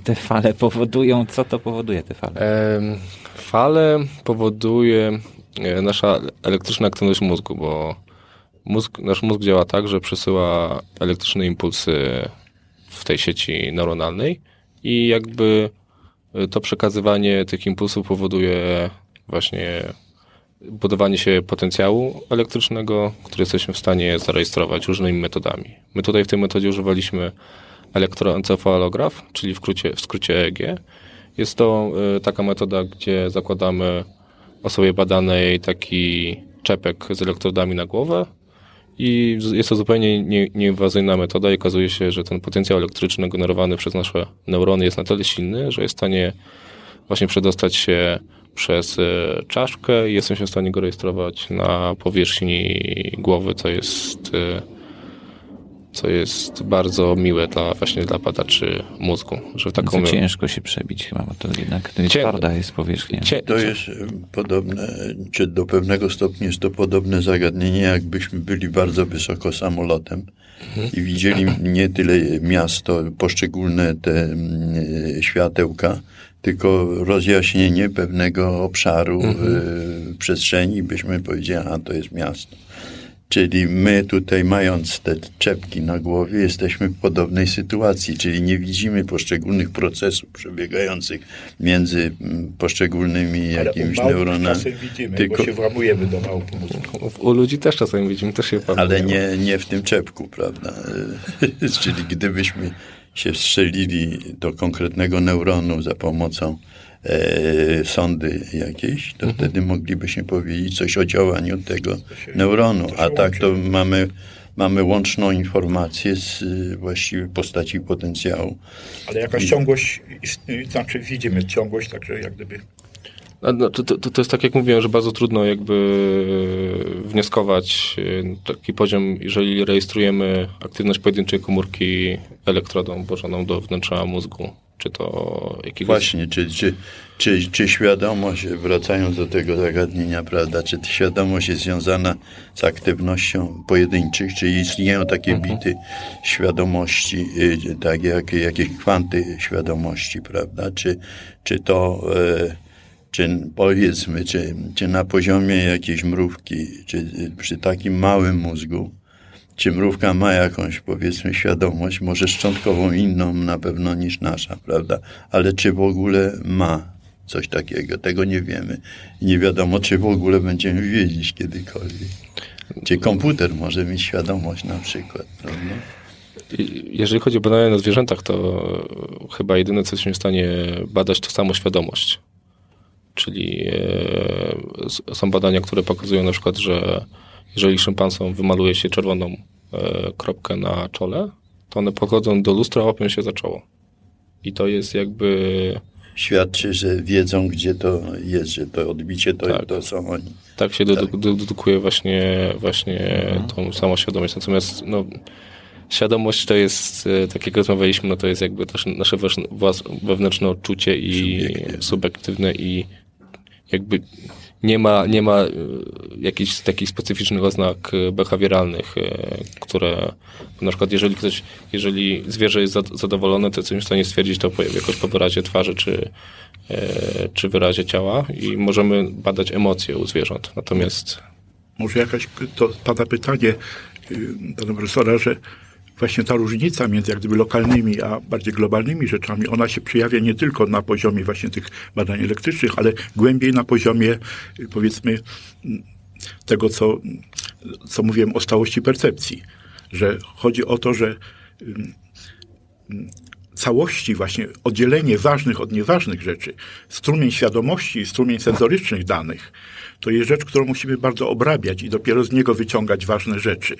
te fale powodują, co to powoduje te fale? Em, Fale powoduje e, nasza elektryczna aktywność mózgu, bo mózg, nasz mózg działa tak, że przesyła elektryczne impulsy w tej sieci neuronalnej i jakby e, to przekazywanie tych impulsów powoduje właśnie budowanie się potencjału elektrycznego, który jesteśmy w stanie zarejestrować różnymi metodami. My tutaj w tej metodzie używaliśmy elektroencefalograf, czyli w, krócie, w skrócie EEG. Jest to y, taka metoda, gdzie zakładamy osobie badanej taki czepek z elektrodami na głowę i jest to zupełnie nie, nieinwazyjna metoda i okazuje się, że ten potencjał elektryczny generowany przez nasze neurony jest na tyle silny, że jest w stanie właśnie przedostać się przez e, czaszkę i jestem się w stanie go rejestrować na powierzchni głowy, co jest e, co jest bardzo miłe dla, właśnie dla badaczy mózgu. Że taką no ciężko się przebić chyba, bo to jednak to Cię... twarda jest powierzchnia. Cię... To jest podobne, czy do pewnego stopnia jest to podobne zagadnienie, jakbyśmy byli bardzo wysoko samolotem mhm. i widzieli nie tyle miasto, poszczególne te mm, światełka, tylko rozjaśnienie pewnego obszaru mhm. y, przestrzeni, byśmy powiedzieli, a to jest miasto. Czyli my tutaj, mając te czepki na głowie, jesteśmy w podobnej sytuacji, czyli nie widzimy poszczególnych procesów przebiegających między poszczególnymi jakimiś Ale u neuronami. czasem widzimy, tylko... bo się włamujemy do małp U ludzi też czasem widzimy, też się włamujemy. Ale nie, nie w tym czepku, prawda? czyli gdybyśmy się wstrzelili do konkretnego neuronu za pomocą e, sondy jakiejś, to mhm. wtedy moglibyśmy powiedzieć coś o działaniu tego neuronu. A tak to mamy, mamy łączną informację z y, właściwie postaci potencjału. Ale jakaś ciągłość, znaczy widzimy ciągłość, także jak gdyby no, to, to, to jest tak, jak mówiłem, że bardzo trudno jakby wnioskować y, taki poziom, jeżeli rejestrujemy aktywność pojedynczej komórki elektrodą włożoną do wnętrza mózgu. Czy to jakiegoś... Właśnie, czy, czy, czy, czy świadomość, wracając do tego zagadnienia, prawda, czy świadomość jest związana z aktywnością pojedynczych, czy istnieją takie mhm. bity świadomości, y, tak jak jakieś kwanty świadomości, prawda, czy, czy to... E, czy powiedzmy, czy, czy na poziomie jakiejś mrówki, czy przy takim małym mózgu, czy mrówka ma jakąś, powiedzmy, świadomość, może szczątkową inną na pewno niż nasza, prawda? Ale czy w ogóle ma coś takiego? Tego nie wiemy. Nie wiadomo, czy w ogóle będziemy wiedzieć kiedykolwiek. Czy komputer może mieć świadomość na przykład, prawda? Jeżeli chodzi o badania na zwierzętach, to chyba jedyne, co jesteśmy w stanie badać, to samoświadomość. Czyli e, są badania, które pokazują na przykład, że jeżeli szympansom wymaluje się czerwoną e, kropkę na czole, to one podchodzą do lustra, łapią się za czoło. I to jest jakby... Świadczy, że wiedzą, gdzie to jest, że to odbicie to, tak. to są oni. Tak się tak. dedukuje właśnie, właśnie mhm. tą samoświadomość. Natomiast no, świadomość to jest, e, tak jak rozmawialiśmy, no to jest jakby też nasze wewnętrzne odczucie i subiektywne, subiektywne i jakby nie ma, nie ma e, jakichś takich specyficznych oznak e, behawioralnych, e, które na przykład jeżeli ktoś, jeżeli zwierzę jest zadowolone, to jesteśmy w stanie stwierdzić to jakoś po wyrazie twarzy czy, czy wyrazie ciała i możemy badać emocje u zwierząt. Natomiast... Może jakaś, to pada pytanie pana profesora, że właśnie ta różnica między jak gdyby lokalnymi a bardziej globalnymi rzeczami, ona się przejawia nie tylko na poziomie właśnie tych badań elektrycznych, ale głębiej na poziomie powiedzmy tego, co, co mówiłem o stałości percepcji. Że chodzi o to, że całości, właśnie oddzielenie ważnych od nieważnych rzeczy, strumień świadomości strumień sensorycznych danych, to jest rzecz, którą musimy bardzo obrabiać i dopiero z niego wyciągać ważne rzeczy.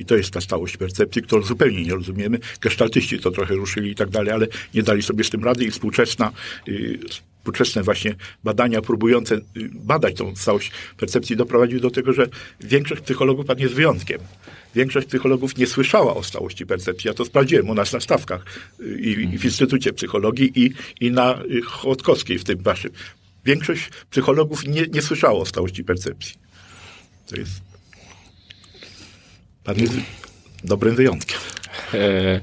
I to jest ta stałość percepcji, którą zupełnie nie rozumiemy. Gestaltyści to trochę ruszyli i tak dalej, ale nie dali sobie z tym rady i współczesna, y, współczesne właśnie badania próbujące y, badać tą stałość percepcji doprowadziły do tego, że większość psychologów, pan jest wyjątkiem, większość psychologów nie słyszała o stałości percepcji. Ja to sprawdziłem u nas na stawkach y, i, i w Instytucie Psychologii i, i na Chłodkowskiej w tym waszym. Większość psychologów nie, nie słyszało o stałości percepcji. To jest Pan jest dobrym wyjątkiem. E,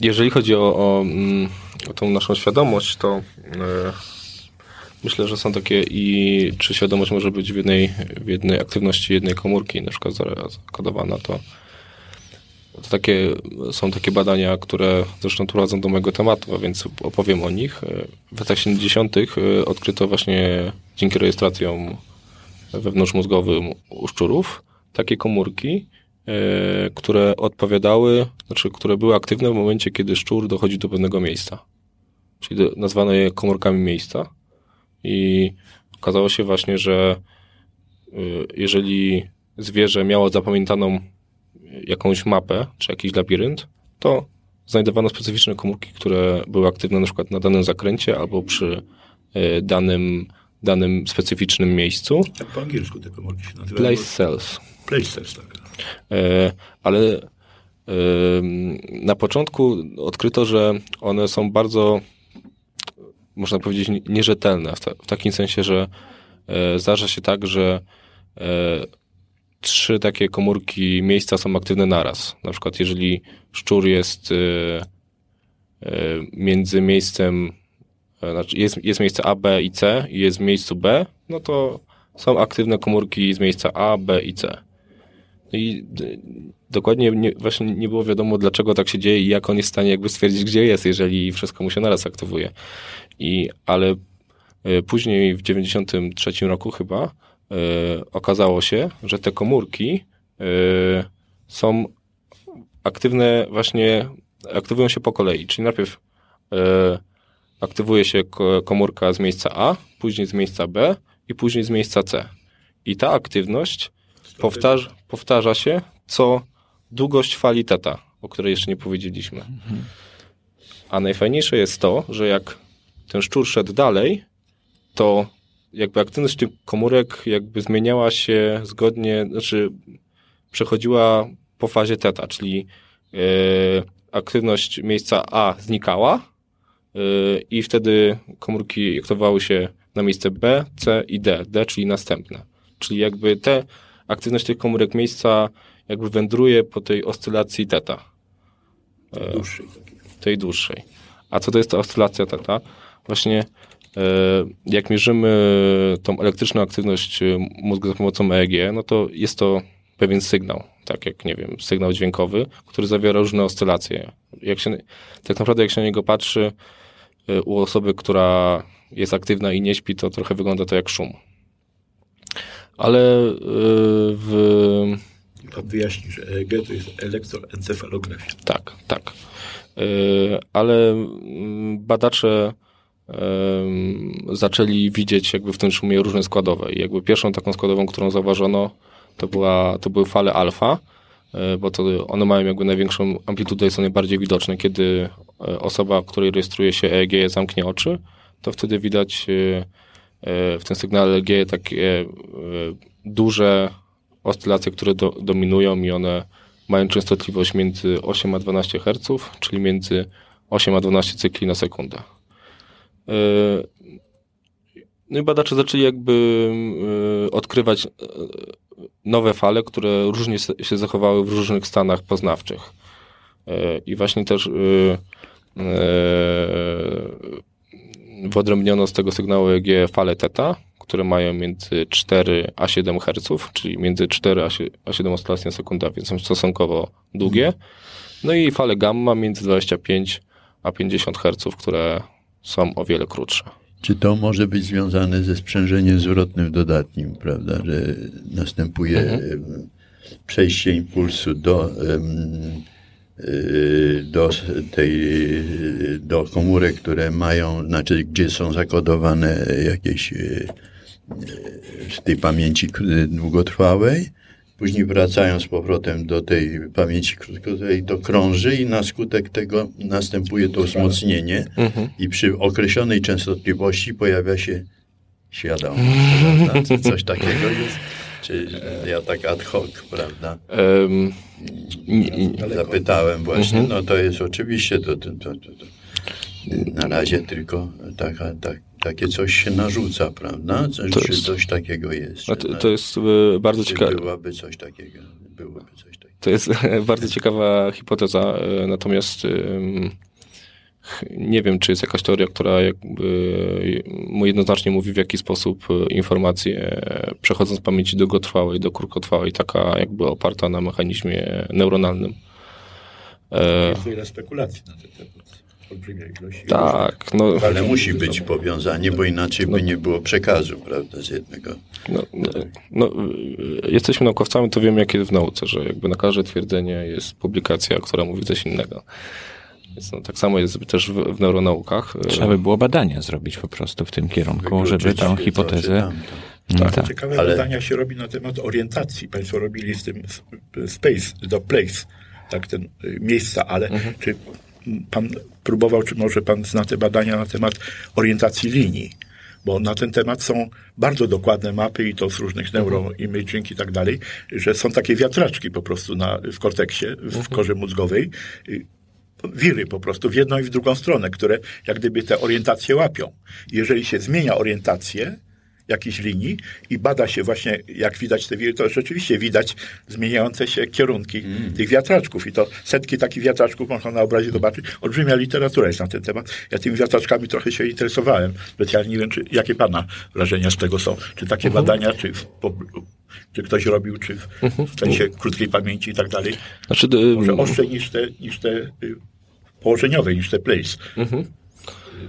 jeżeli chodzi o, o, mm, o tą naszą świadomość, to e, myślę, że są takie i czy świadomość może być w jednej, w jednej aktywności jednej komórki na przykład zakodowana, to, to takie, są takie badania, które zresztą prowadzą do mojego tematu, a więc opowiem o nich. W latach 70. odkryto właśnie dzięki rejestracjom wewnątrzmózgowym u szczurów takie komórki, które odpowiadały, znaczy, które były aktywne w momencie, kiedy szczur dochodzi do pewnego miejsca. Czyli nazwano je komórkami miejsca. I okazało się właśnie, że jeżeli zwierzę miało zapamiętaną jakąś mapę, czy jakiś labirynt, to znajdowano specyficzne komórki, które były aktywne na przykład na danym zakręcie albo przy e, danym, danym specyficznym miejscu. Tak po angielsku te komórki się nazywają. Place cells. Place cells, tak. E, ale e, na początku odkryto, że one są bardzo, można powiedzieć, nierzetelne. W takim sensie, że zdarza się tak, że trzy takie komórki miejsca są aktywne naraz. Na przykład jeżeli szczur jest y, y, między miejscem, e, znaczy jest, jest miejsce A, B i C i jest w miejscu B, no to są aktywne komórki z miejsca A, B i C. I dokładnie nie, właśnie nie było wiadomo, dlaczego tak się dzieje i jak on jest w stanie jakby stwierdzić, gdzie jest, jeżeli wszystko mu się naraz aktywuje. I, ale e, później w 93 roku chyba E, okazało się, że te komórki są aktywne właśnie, aktywują się po kolei. Czyli najpierw aktywuje się komórka z miejsca A, później z miejsca B i później z miejsca C. I ta aktywność powtarza, powtarza się co długość fali teta, o której jeszcze nie powiedzieliśmy. A najfajniejsze jest to, że jak ten szczur szedł dalej, to jakby aktywność tych komórek jakby zmieniała się zgodnie, znaczy przechodziła po fazie teta, czyli yy, aktywność miejsca A znikała yy, i wtedy komórki aktywowały się na miejsce B, C i D, D czyli następne. Czyli jakby te aktywność tych komórek miejsca jakby wędruje po tej oscylacji teta. Yy, dłuższej. Tej dłuższej. A co to jest ta oscylacja teta? Właśnie E, jak mierzymy tą elektryczną aktywność e, mózgu za pomocą EEG, no to jest to pewien sygnał, tak jak, nie wiem, sygnał dźwiękowy, który zawiera różne oscylacje. Jak się, tak naprawdę jak się na niego patrzy e, u osoby, która jest aktywna i nie śpi, to trochę wygląda to jak szum. Ale w... Pan wyjaśni, że EEG to jest elektroencefalografia. Tak, tak. Ale mm, badacze zaczęli widzieć jakby w tym szumie różne składowe. I jakby pierwszą taką składową, którą zauważono, to, była, to były fale alfa, e, bo to one mają jakby największą amplitudę i są najbardziej widoczne. Kiedy e, osoba, której rejestruje się EEG zamknie oczy, to wtedy widać e, w tym sygnale EEG takie duże oscylacje, które do, dominują i one mają częstotliwość między 8 a 12 Hz, czyli między 8 a 12 cykli na sekundę. E, no i badacze zaczęli jakby e, odkrywać e, nowe fale, które różnie się zachowały w różnych stanach poznawczych. I właśnie też wyodrębniono z tego sygnału EEG fale teta, które mają między 4 a 7 Hz, czyli między 4 a 7 oscylacji na sekundę, więc są stosunkowo długie. No i fale gamma między 25 a 50 Hz, które są o wiele krótsze. Czy to może być związane ze sprzężeniem zwrotnym dodatnim, prawda, że następuje mhm. przejście impulsu do, y, do tej, do komórek, które mają, znaczy gdzie są zakodowane jakieś y, w tej pamięci długotrwałej Później wracają z powrotem do tej pamięci krótkotrwałej, to krąży i na skutek tego następuje to wzmocnienie mhm. i przy określonej częstotliwości pojawia się świadomość. Coś takiego jest? Czy ja tak ad hoc, prawda? Um, Zapytałem właśnie, mhm. no to jest oczywiście to, to, to, to na razie tylko taka, tak, takie coś się narzuca, prawda? Coś, to jest, coś takiego jest. To, to, jest e, bardzo ciekawe. Byłoby coś takiego. Byłoby coś takiego. To jest bardzo ciekawa hipoteza, e, natomiast nie wiem, czy jest jakaś teoria, która jakby jednoznacznie mówi, w jaki sposób e, informacje przechodzą z pamięci długotrwałej do krótkotrwałej, taka jakby oparta na mechanizmie neuronalnym. Jest wiele spekulacji na ten temat. Tak, no, Ale musi być powiązanie, bo inaczej by nie było przekazu, prawda, z jednego. no, no, no, jesteśmy naukowcami, to wiemy, jak jest w nauce, że jakby na każde twierdzenie jest publikacja, która mówi coś innego. Więc no, tak samo jest też w, w neuronaukach. Trzeba by było badania zrobić po prostu w tym kierunku, żeby Wykluczyć tą to, hipotezę... tamto. Mm, tak. Ciekawe Ale- badania się robi na temat orientacji. Państwo robili z tym space, do place, tak, ten y, miejsca, ale czy pan próbował, czy może pan zna te badania na temat orientacji linii? Bo na ten temat są bardzo dokładne mapy i to z różnych neuroimaging i tak dalej, że są takie wiatraczki po prostu na, w korteksie, w korze mózgowej, y, wiry po prostu w jedną i w drugą stronę, które jak gdyby te orientacje łapią. Jeżeli się zmienia orientację jakiejś linii i bada się właśnie, jak widać te wiry, to rzeczywiście widać zmieniające się kierunki tych wiatraczków. I to setki takich wiatraczków można na obrazie zobaczyć. Olbrzymia literatura jest na ten temat. Ja tymi wiatraczkami trochę się interesowałem. Specjalnie nie wiem, czy, jakie pana wrażenia z tego są. Czy takie badania, czy, w, po, czy ktoś robił, czy w, w sensie krótkiej pamięci i tak dalej. Znaczy, y, Może ostrzej niż te, niż te y, położeniowe, niż te place. Mhm.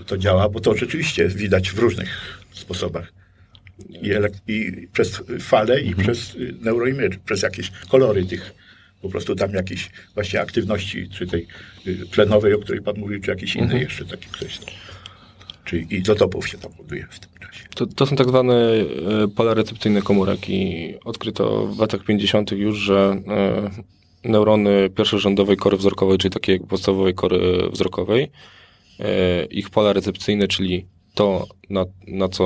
Y, To działa, bo to rzeczywiście widać w różnych sposobach. I, i przez fale, i Mhm. przez y, neuroimage, przez jakieś kolory tych, po prostu tam jakieś właśnie aktywności, czy tej y, tlenowej, o której pan mówił, czy jakieś Mhm. inne jeszcze takie kwestie. Czy izotopów się tam buduje w tym czasie. To, to są tak zwane e, pola recepcyjne komórek i odkryto w latach 50. już, że neurony pierwszorządowej kory wzrokowej, czyli takiej jak podstawowej kory wzrokowej, e, ich pola recepcyjne, czyli to, na, na co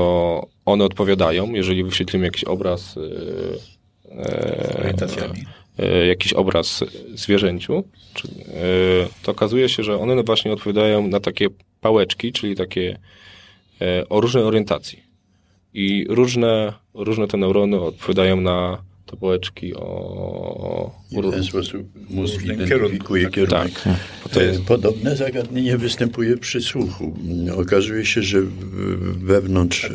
one odpowiadają, jeżeli wyświetlimy jakiś obraz e, e, Orientacjami. e, jakiś obraz zwierzęciu, e, to okazuje się, że one właśnie odpowiadają na takie pałeczki, czyli takie e, o różnej orientacji. I różne, różne te neurony odpowiadają na te pałeczki o... I w ten sposób mózg identyfikuje kierunku, kierunek. Tak. To jest, E, Podobne zagadnienie występuje przy słuchu. Okazuje się, że wewnątrz Tak,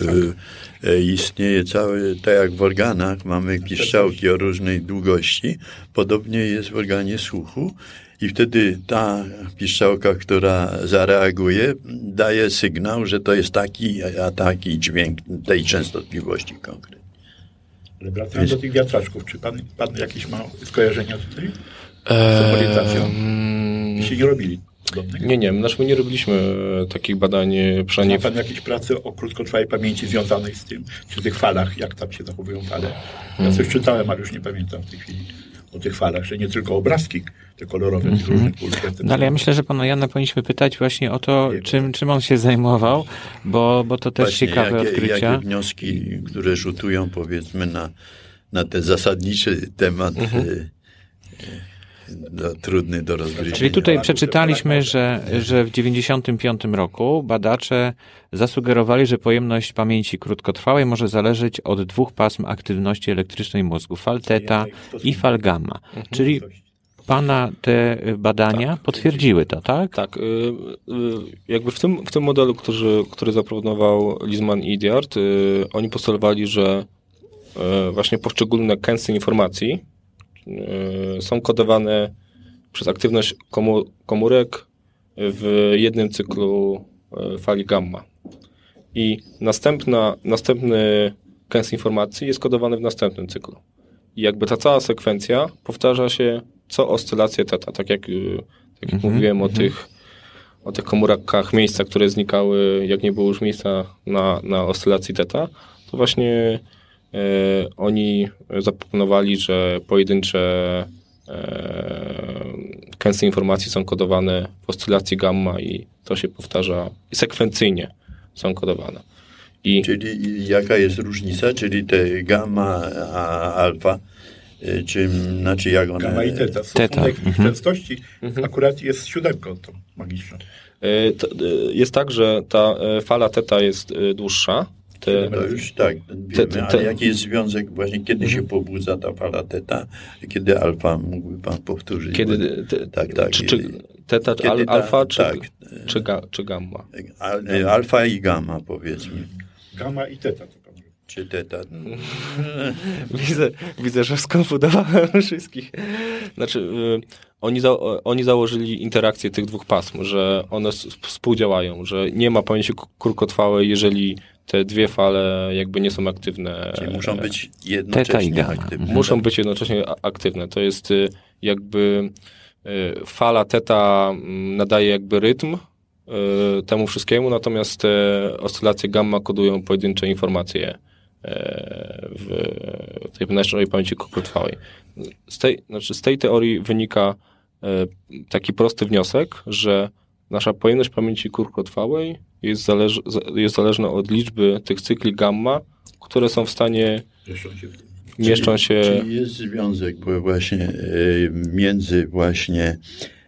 e, e, istnieje cały, tak jak w organach, mamy piszczałki o różnej długości, podobnie jest w organie słuchu i wtedy ta piszczałka, która zareaguje, daje sygnał, że to jest taki, a taki dźwięk tej częstotliwości konkretnej. Ale wracając do tych wiatraczków, czy pan, pan jakieś ma skojarzenia tutaj? Z Eee, orientacją? mm, Jeśli nie robili podobnych? nie, nie, znaczy my nie robiliśmy e, takich badań, e, przynajmniej Ma pan jakieś prace o krótkotrwałej pamięci związanej z tym, czy tych falach, jak tam się zachowują fale? Ja coś czytałem, ale już nie pamiętam w tej chwili o tych falach, że nie tylko obrazki, te kolorowe, tych różnych pulsów. No ale ja myślę, że pana Jana powinniśmy pytać właśnie o to, czym, czym on się zajmował, bo, bo to też Właśnie, ciekawe jakie, odkrycia. Jakie wnioski, które rzutują powiedzmy na, na ten zasadniczy temat e, e, do, trudny do rozgryzienia. Czyli tutaj przeczytaliśmy, że, że w 95 roku badacze zasugerowali, że pojemność pamięci krótkotrwałej może zależeć od dwóch pasm aktywności elektrycznej mózgu, fal teta i fal gamma. Czyli pana te badania potwierdziły to, tak? Tak, y, y, jakby w tym, w tym modelu, który, który zaproponował Lisman i Diard, y, oni postulowali, że właśnie poszczególne kęsy informacji są kodowane przez aktywność komórek w jednym cyklu y, fali gamma. I następna, następny kęs informacji jest kodowany w następnym cyklu. I jakby ta cała sekwencja powtarza się co oscylację teta, tak jak, y, tak jak mówiłem o tych o tych komórkach miejsca, które znikały, jak nie było już miejsca na, na oscylacji teta, to właśnie e, oni zaproponowali, że pojedyncze e, kęsy informacji są kodowane w oscylacji gamma i to się powtarza i sekwencyjnie są kodowane. I Czyli jaka jest różnica? Czyli te gamma, a alfa, e, czy znaczy jak one... Gamma i teta. Teta, Stosunek mhm. częstości akurat jest siódemką tą magiczną. e, to, e, jest tak, że ta e, fala teta jest e, dłuższa. Te, To już tak, wiemy, Te- te- te- ale jaki jest związek właśnie, kiedy Mhm. się pobudza ta fala teta, kiedy alfa, mógłby pan powtórzyć? kiedy, te, Tak, tak. Czy, czy teta, Kiedy al, ta- alfa, czy, tak. czy, ga, czy gamma? Al, alfa i gamma powiedzmy. Gamma i teta to pan mówi. Czy teta? widzę, widzę, że skonfundowałem wszystkich. Znaczy, y, oni, za, oni założyli interakcję tych dwóch pasm, że one współdziałają, że nie ma pamięci krótkotrwałej, jeżeli te dwie fale jakby nie są aktywne. Czyli muszą być Teta i jednocześnie gamma. aktywne. Muszą być jednocześnie aktywne. To jest y, jakby y, fala teta mm, nadaje jakby rytm y, temu wszystkiemu, natomiast te oscylacje gamma kodują pojedyncze informacje w tej naszej pamięci krótkotrwałej. Z tej, znaczy z tej teorii wynika taki prosty wniosek, że nasza pojemność pamięci krótkotrwałej jest, zależ, jest zależna od liczby tych cykli gamma, które są w stanie mieszczą się Czyli jest związek bo właśnie e, między właśnie,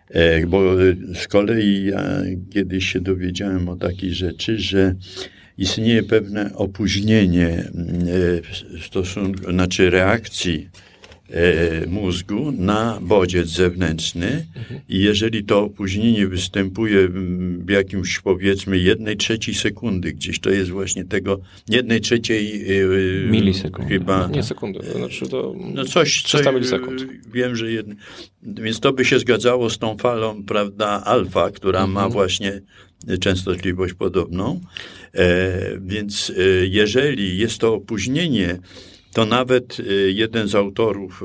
e, bo z kolei ja kiedyś się dowiedziałem o takiej rzeczy, że istnieje pewne opóźnienie e, w stosunku, znaczy reakcji e, mózgu na bodziec zewnętrzny i jeżeli to opóźnienie występuje mm, w jakimś powiedzmy jednej trzeciej sekundy, gdzieś to jest właśnie tego jednej trzeciej e, Milisekundy. chyba Nie sekundy, to znaczy to... no coś, 300 coś milisekund. y, Wiem, że jedno, więc to by się zgadzało z tą falą, prawda, alfa, która Mhm. ma właśnie częstotliwość podobną. E, więc e, jeżeli jest to opóźnienie, to nawet e, jeden z autorów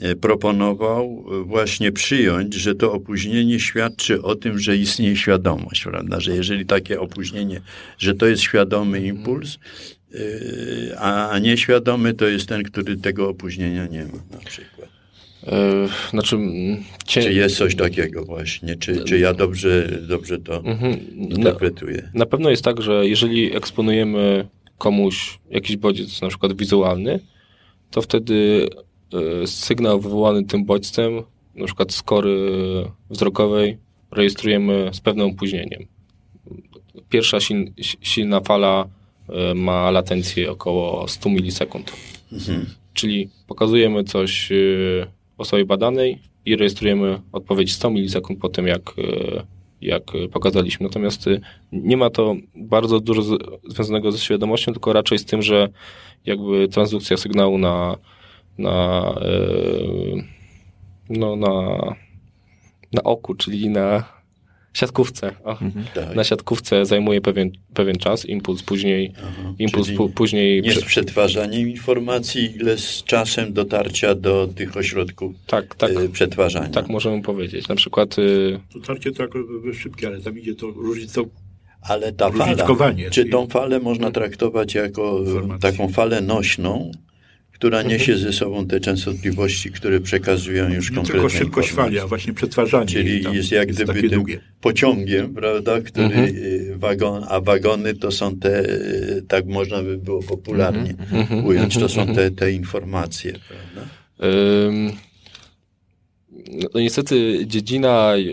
e, e, proponował właśnie przyjąć, że to opóźnienie świadczy o tym, że istnieje świadomość, prawda, że jeżeli takie opóźnienie, że to jest świadomy impuls, e, a nieświadomy to jest ten, który tego opóźnienia nie ma na przykład. E, znaczy... Cie... Czy jest coś takiego właśnie? Czy, czy ja dobrze, dobrze to Mhm. Na, interpretuję? na pewno jest tak, że jeżeli eksponujemy komuś jakiś bodziec, na przykład wizualny, to wtedy e, sygnał wywołany tym bodźcem, na przykład z kory wzrokowej, rejestrujemy z pewnym opóźnieniem. Pierwsza siln, silna fala e, ma latencję około 100 milisekund. Czyli pokazujemy coś e, osobie badanej i rejestrujemy odpowiedź 100 milisekund po tym, jak, jak pokazaliśmy. Natomiast e, nie ma to bardzo dużo związanego ze świadomością, tylko raczej z tym, że jakby transdukcja sygnału na, na, e, no, na, na oku, czyli na siatkówce. O, Tak. Na siatkówce zajmuje pewien, pewien czas, impuls później, Aha, impuls czyli pu, później... Nie z prze- przetwarzaniem informacji, ile z czasem dotarcia do tych ośrodków tak, tak, e, przetwarzania. tak możemy powiedzieć. Na przykład y, Dotarcie to jako szybkie, ale tam idzie to różnicą. Ale ta fala, czy tą falę można traktować jako Informacji. taką falę nośną, która niesie ze sobą te częstotliwości, które przekazują już Nie konkretne tylko szybkość informacje. fali, a właśnie przetwarzanie. Czyli tam jest jak gdyby takie tym długie. pociągiem, prawda, który Mhm. y, wagon, a wagony to są te, y, tak można by było popularnie Mhm. ująć, to są te, te informacje, prawda? Ym, No niestety dziedzina y,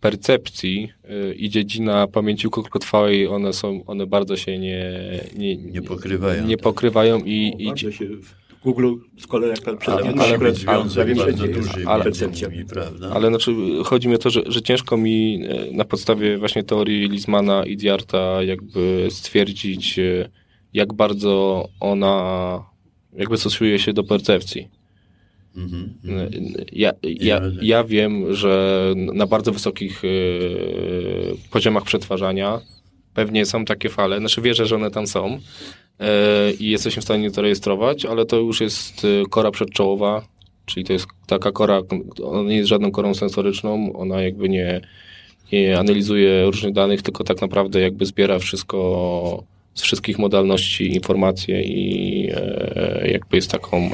percepcji y, i dziedzina pamięci krótkotrwałej, one są, one bardzo się nie, nie, Nie pokrywają. Nie pokrywają i, O, i się w Google z kolei jak pan Ale ale- ale- związek ale- bardzo ale- duży ale- między percepcja. nimi, prawda? ale znaczy, chodzi mi o to, że, że ciężko mi e, na podstawie właśnie teorii Lismana i Diarta jakby stwierdzić, e, jak bardzo ona jakby stosuje się do percepcji. Mhm. Ja, ja, ja wiem, że na bardzo wysokich e, poziomach przetwarzania pewnie są takie fale. Znaczy wierzę, że one tam są e, i jesteśmy w stanie to rejestrować, ale to już jest e, kora przedczołowa, czyli to jest taka kora, ona nie jest żadną korą sensoryczną, ona jakby nie, nie analizuje różnych danych, tylko tak naprawdę jakby zbiera wszystko z wszystkich modalności informacje i e, jakby jest taką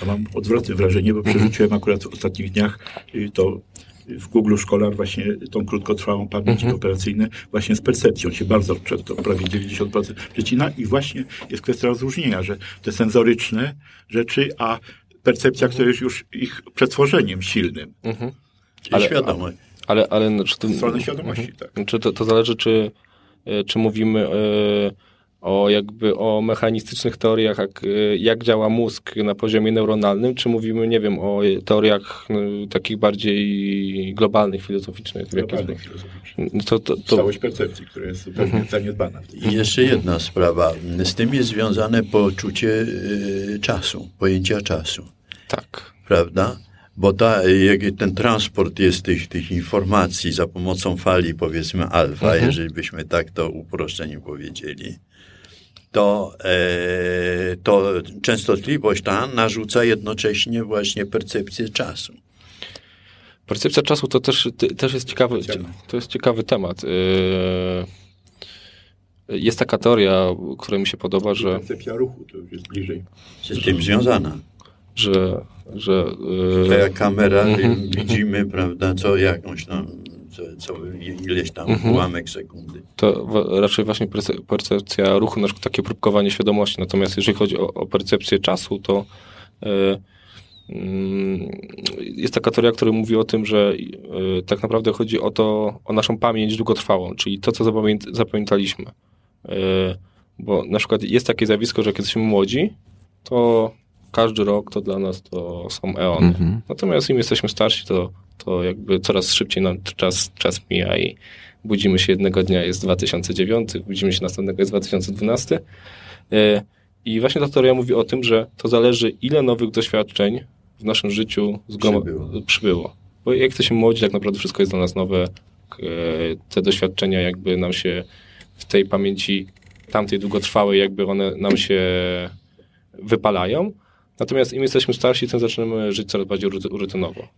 To mam odwrotne wrażenie, bo przerzuciłem akurat w ostatnich dniach y, to w Google Scholar właśnie tą krótkotrwałą pamięć Mhm. operacyjną właśnie z percepcją się bardzo często, prawie 90% przecina i właśnie jest kwestia rozróżnienia, że te senzoryczne rzeczy, a percepcja, która jest już ich przetworzeniem silnym. Mhm. Ale- świadomość. Ale, ale czy to, Strony świadomości, tak. czy to, to zależy, czy, e, czy mówimy e, o jakby o mechanistycznych teoriach, jak, jak działa mózg na poziomie neuronalnym, czy mówimy, nie wiem, o teoriach no, takich bardziej globalnych, filozoficznych? Globalnych, filozoficznych. To, to, to... Całość percepcji, która jest zupełnie mhm. zaniedbana. I jeszcze jedna sprawa. Z tym jest związane poczucie y, czasu, pojęcia czasu. Tak. Prawda? Bo ta, ten transport jest tych, tych informacji za pomocą fali, powiedzmy alfa, mhm. jeżeli byśmy tak to uproszczeniu powiedzieli, to, e, to częstotliwość ta narzuca jednocześnie właśnie percepcję czasu. Percepcja czasu to też, też jest ciekawy, to jest ciekawy temat. E, jest taka teoria, która mi się podoba, że... Percepcja ruchu to już jest bliżej. Z tym związana że... że yy... kamera, mhm. widzimy, prawda, co jakąś tam, co, co ileś tam mhm. ułamek sekundy. To raczej właśnie percepcja ruchu, na przykład takie próbkowanie świadomości. Natomiast jeżeli chodzi o, o percepcję czasu, to yy, jest taka teoria, która mówi o tym, że yy, tak naprawdę chodzi o to, o naszą pamięć długotrwałą, czyli to, co zapamiętaliśmy. Yy, bo na przykład jest takie zjawisko, że kiedy jesteśmy młodzi, to każdy rok to dla nas to są eony. Mhm. Natomiast im jesteśmy starsi, to, to jakby coraz szybciej nam czas, czas mija i budzimy się jednego dnia jest 2009, budzimy się następnego jest 2012. E, I właśnie ta teoria mówi o tym, że to zależy ile nowych doświadczeń w naszym życiu przybyło. przybyło. Bo jak jesteśmy młodzi, tak naprawdę wszystko jest dla nas nowe. E, te doświadczenia jakby nam się w tej pamięci tamtej długotrwałej jakby one nam się wypalają, Natomiast im jesteśmy starsi, tym zaczynamy żyć coraz bardziej rutynowo.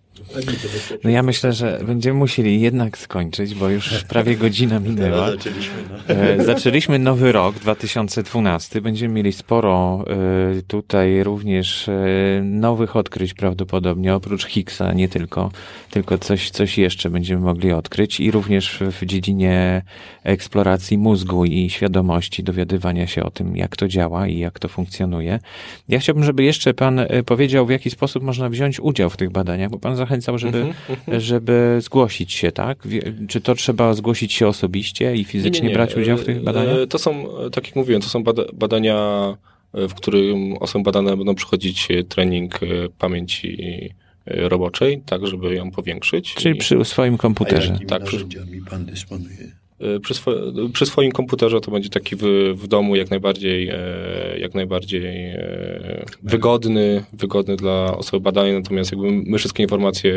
No ja myślę, że będziemy musieli jednak skończyć, bo już prawie godzina minęła. Zaczęliśmy, no. E, zaczęliśmy nowy rok, 2012. Będziemy mieli sporo e, tutaj również e, nowych odkryć prawdopodobnie, oprócz Higgsa, nie tylko, tylko coś, coś jeszcze będziemy mogli odkryć i również w dziedzinie eksploracji mózgu i świadomości, dowiadywania się o tym, jak to działa i jak to funkcjonuje. Ja chciałbym, żeby jeszcze pan powiedział, w jaki sposób można wziąć udział w tych badaniach, bo pan zachęcał, żeby, mm -hmm. żeby zgłosić się, tak? Czy to trzeba zgłosić się osobiście i fizycznie nie, nie, nie. brać udział w tych badaniach? E, to są, tak jak mówiłem, to są badania, w którym osoby badane będą przychodzić trening e, pamięci e, roboczej, tak, żeby ją powiększyć. Czyli przy swoim komputerze. A tak, przy... pan dysponuje? Przy, swo przy, swoim komputerze to będzie taki w, w domu jak najbardziej, jak najbardziej wygodny, wygodny dla osoby badanej, natomiast jakby my wszystkie informacje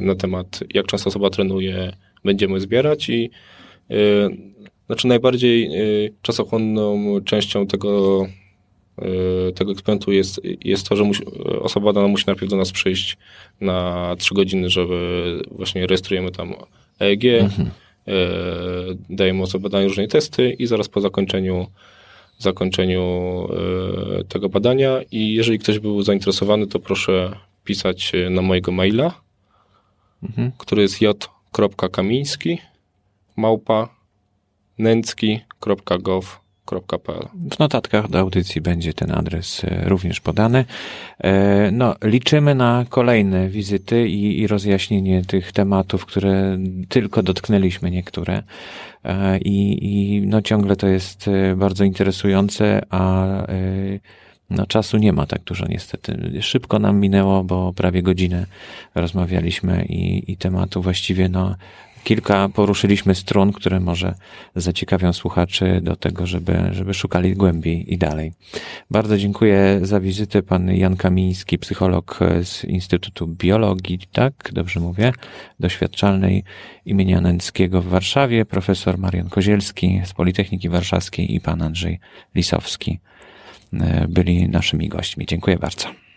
na temat, jak często osoba trenuje, będziemy zbierać i znaczy najbardziej czasochłonną częścią tego, tego eksperymentu jest, jest to, że musi, osoba badana musi najpierw do nas przyjść na 3 godziny, żeby właśnie rejestrujemy tam EEG, mhm. E, dajemy osobie badania różne testy i zaraz po zakończeniu zakończeniu e, tego badania i jeżeli ktoś był zainteresowany, to proszę pisać na mojego maila, mhm. który jest j.kamiński małpa nęcki.gov w notatkach do audycji będzie ten adres e, również podany. E, no, liczymy na kolejne wizyty i, i rozjaśnienie tych tematów, które tylko dotknęliśmy niektóre. E, I, I no, ciągle to jest bardzo interesujące, a no, czasu nie ma tak dużo niestety. Szybko nam minęło, bo prawie godzinę rozmawialiśmy i, i tematu właściwie no, kilka poruszyliśmy strun, które może zaciekawią słuchaczy do tego, żeby, żeby szukali głębiej i dalej. Bardzo dziękuję za wizytę. Pan Jan Kamiński, psycholog z Instytutu Biologii, tak, dobrze mówię, doświadczalnej imienia Nęckiego w Warszawie, profesor Marian Kozielski z Politechniki Warszawskiej i pan Andrzej Lisowski e, byli naszymi gośćmi. Dziękuję bardzo.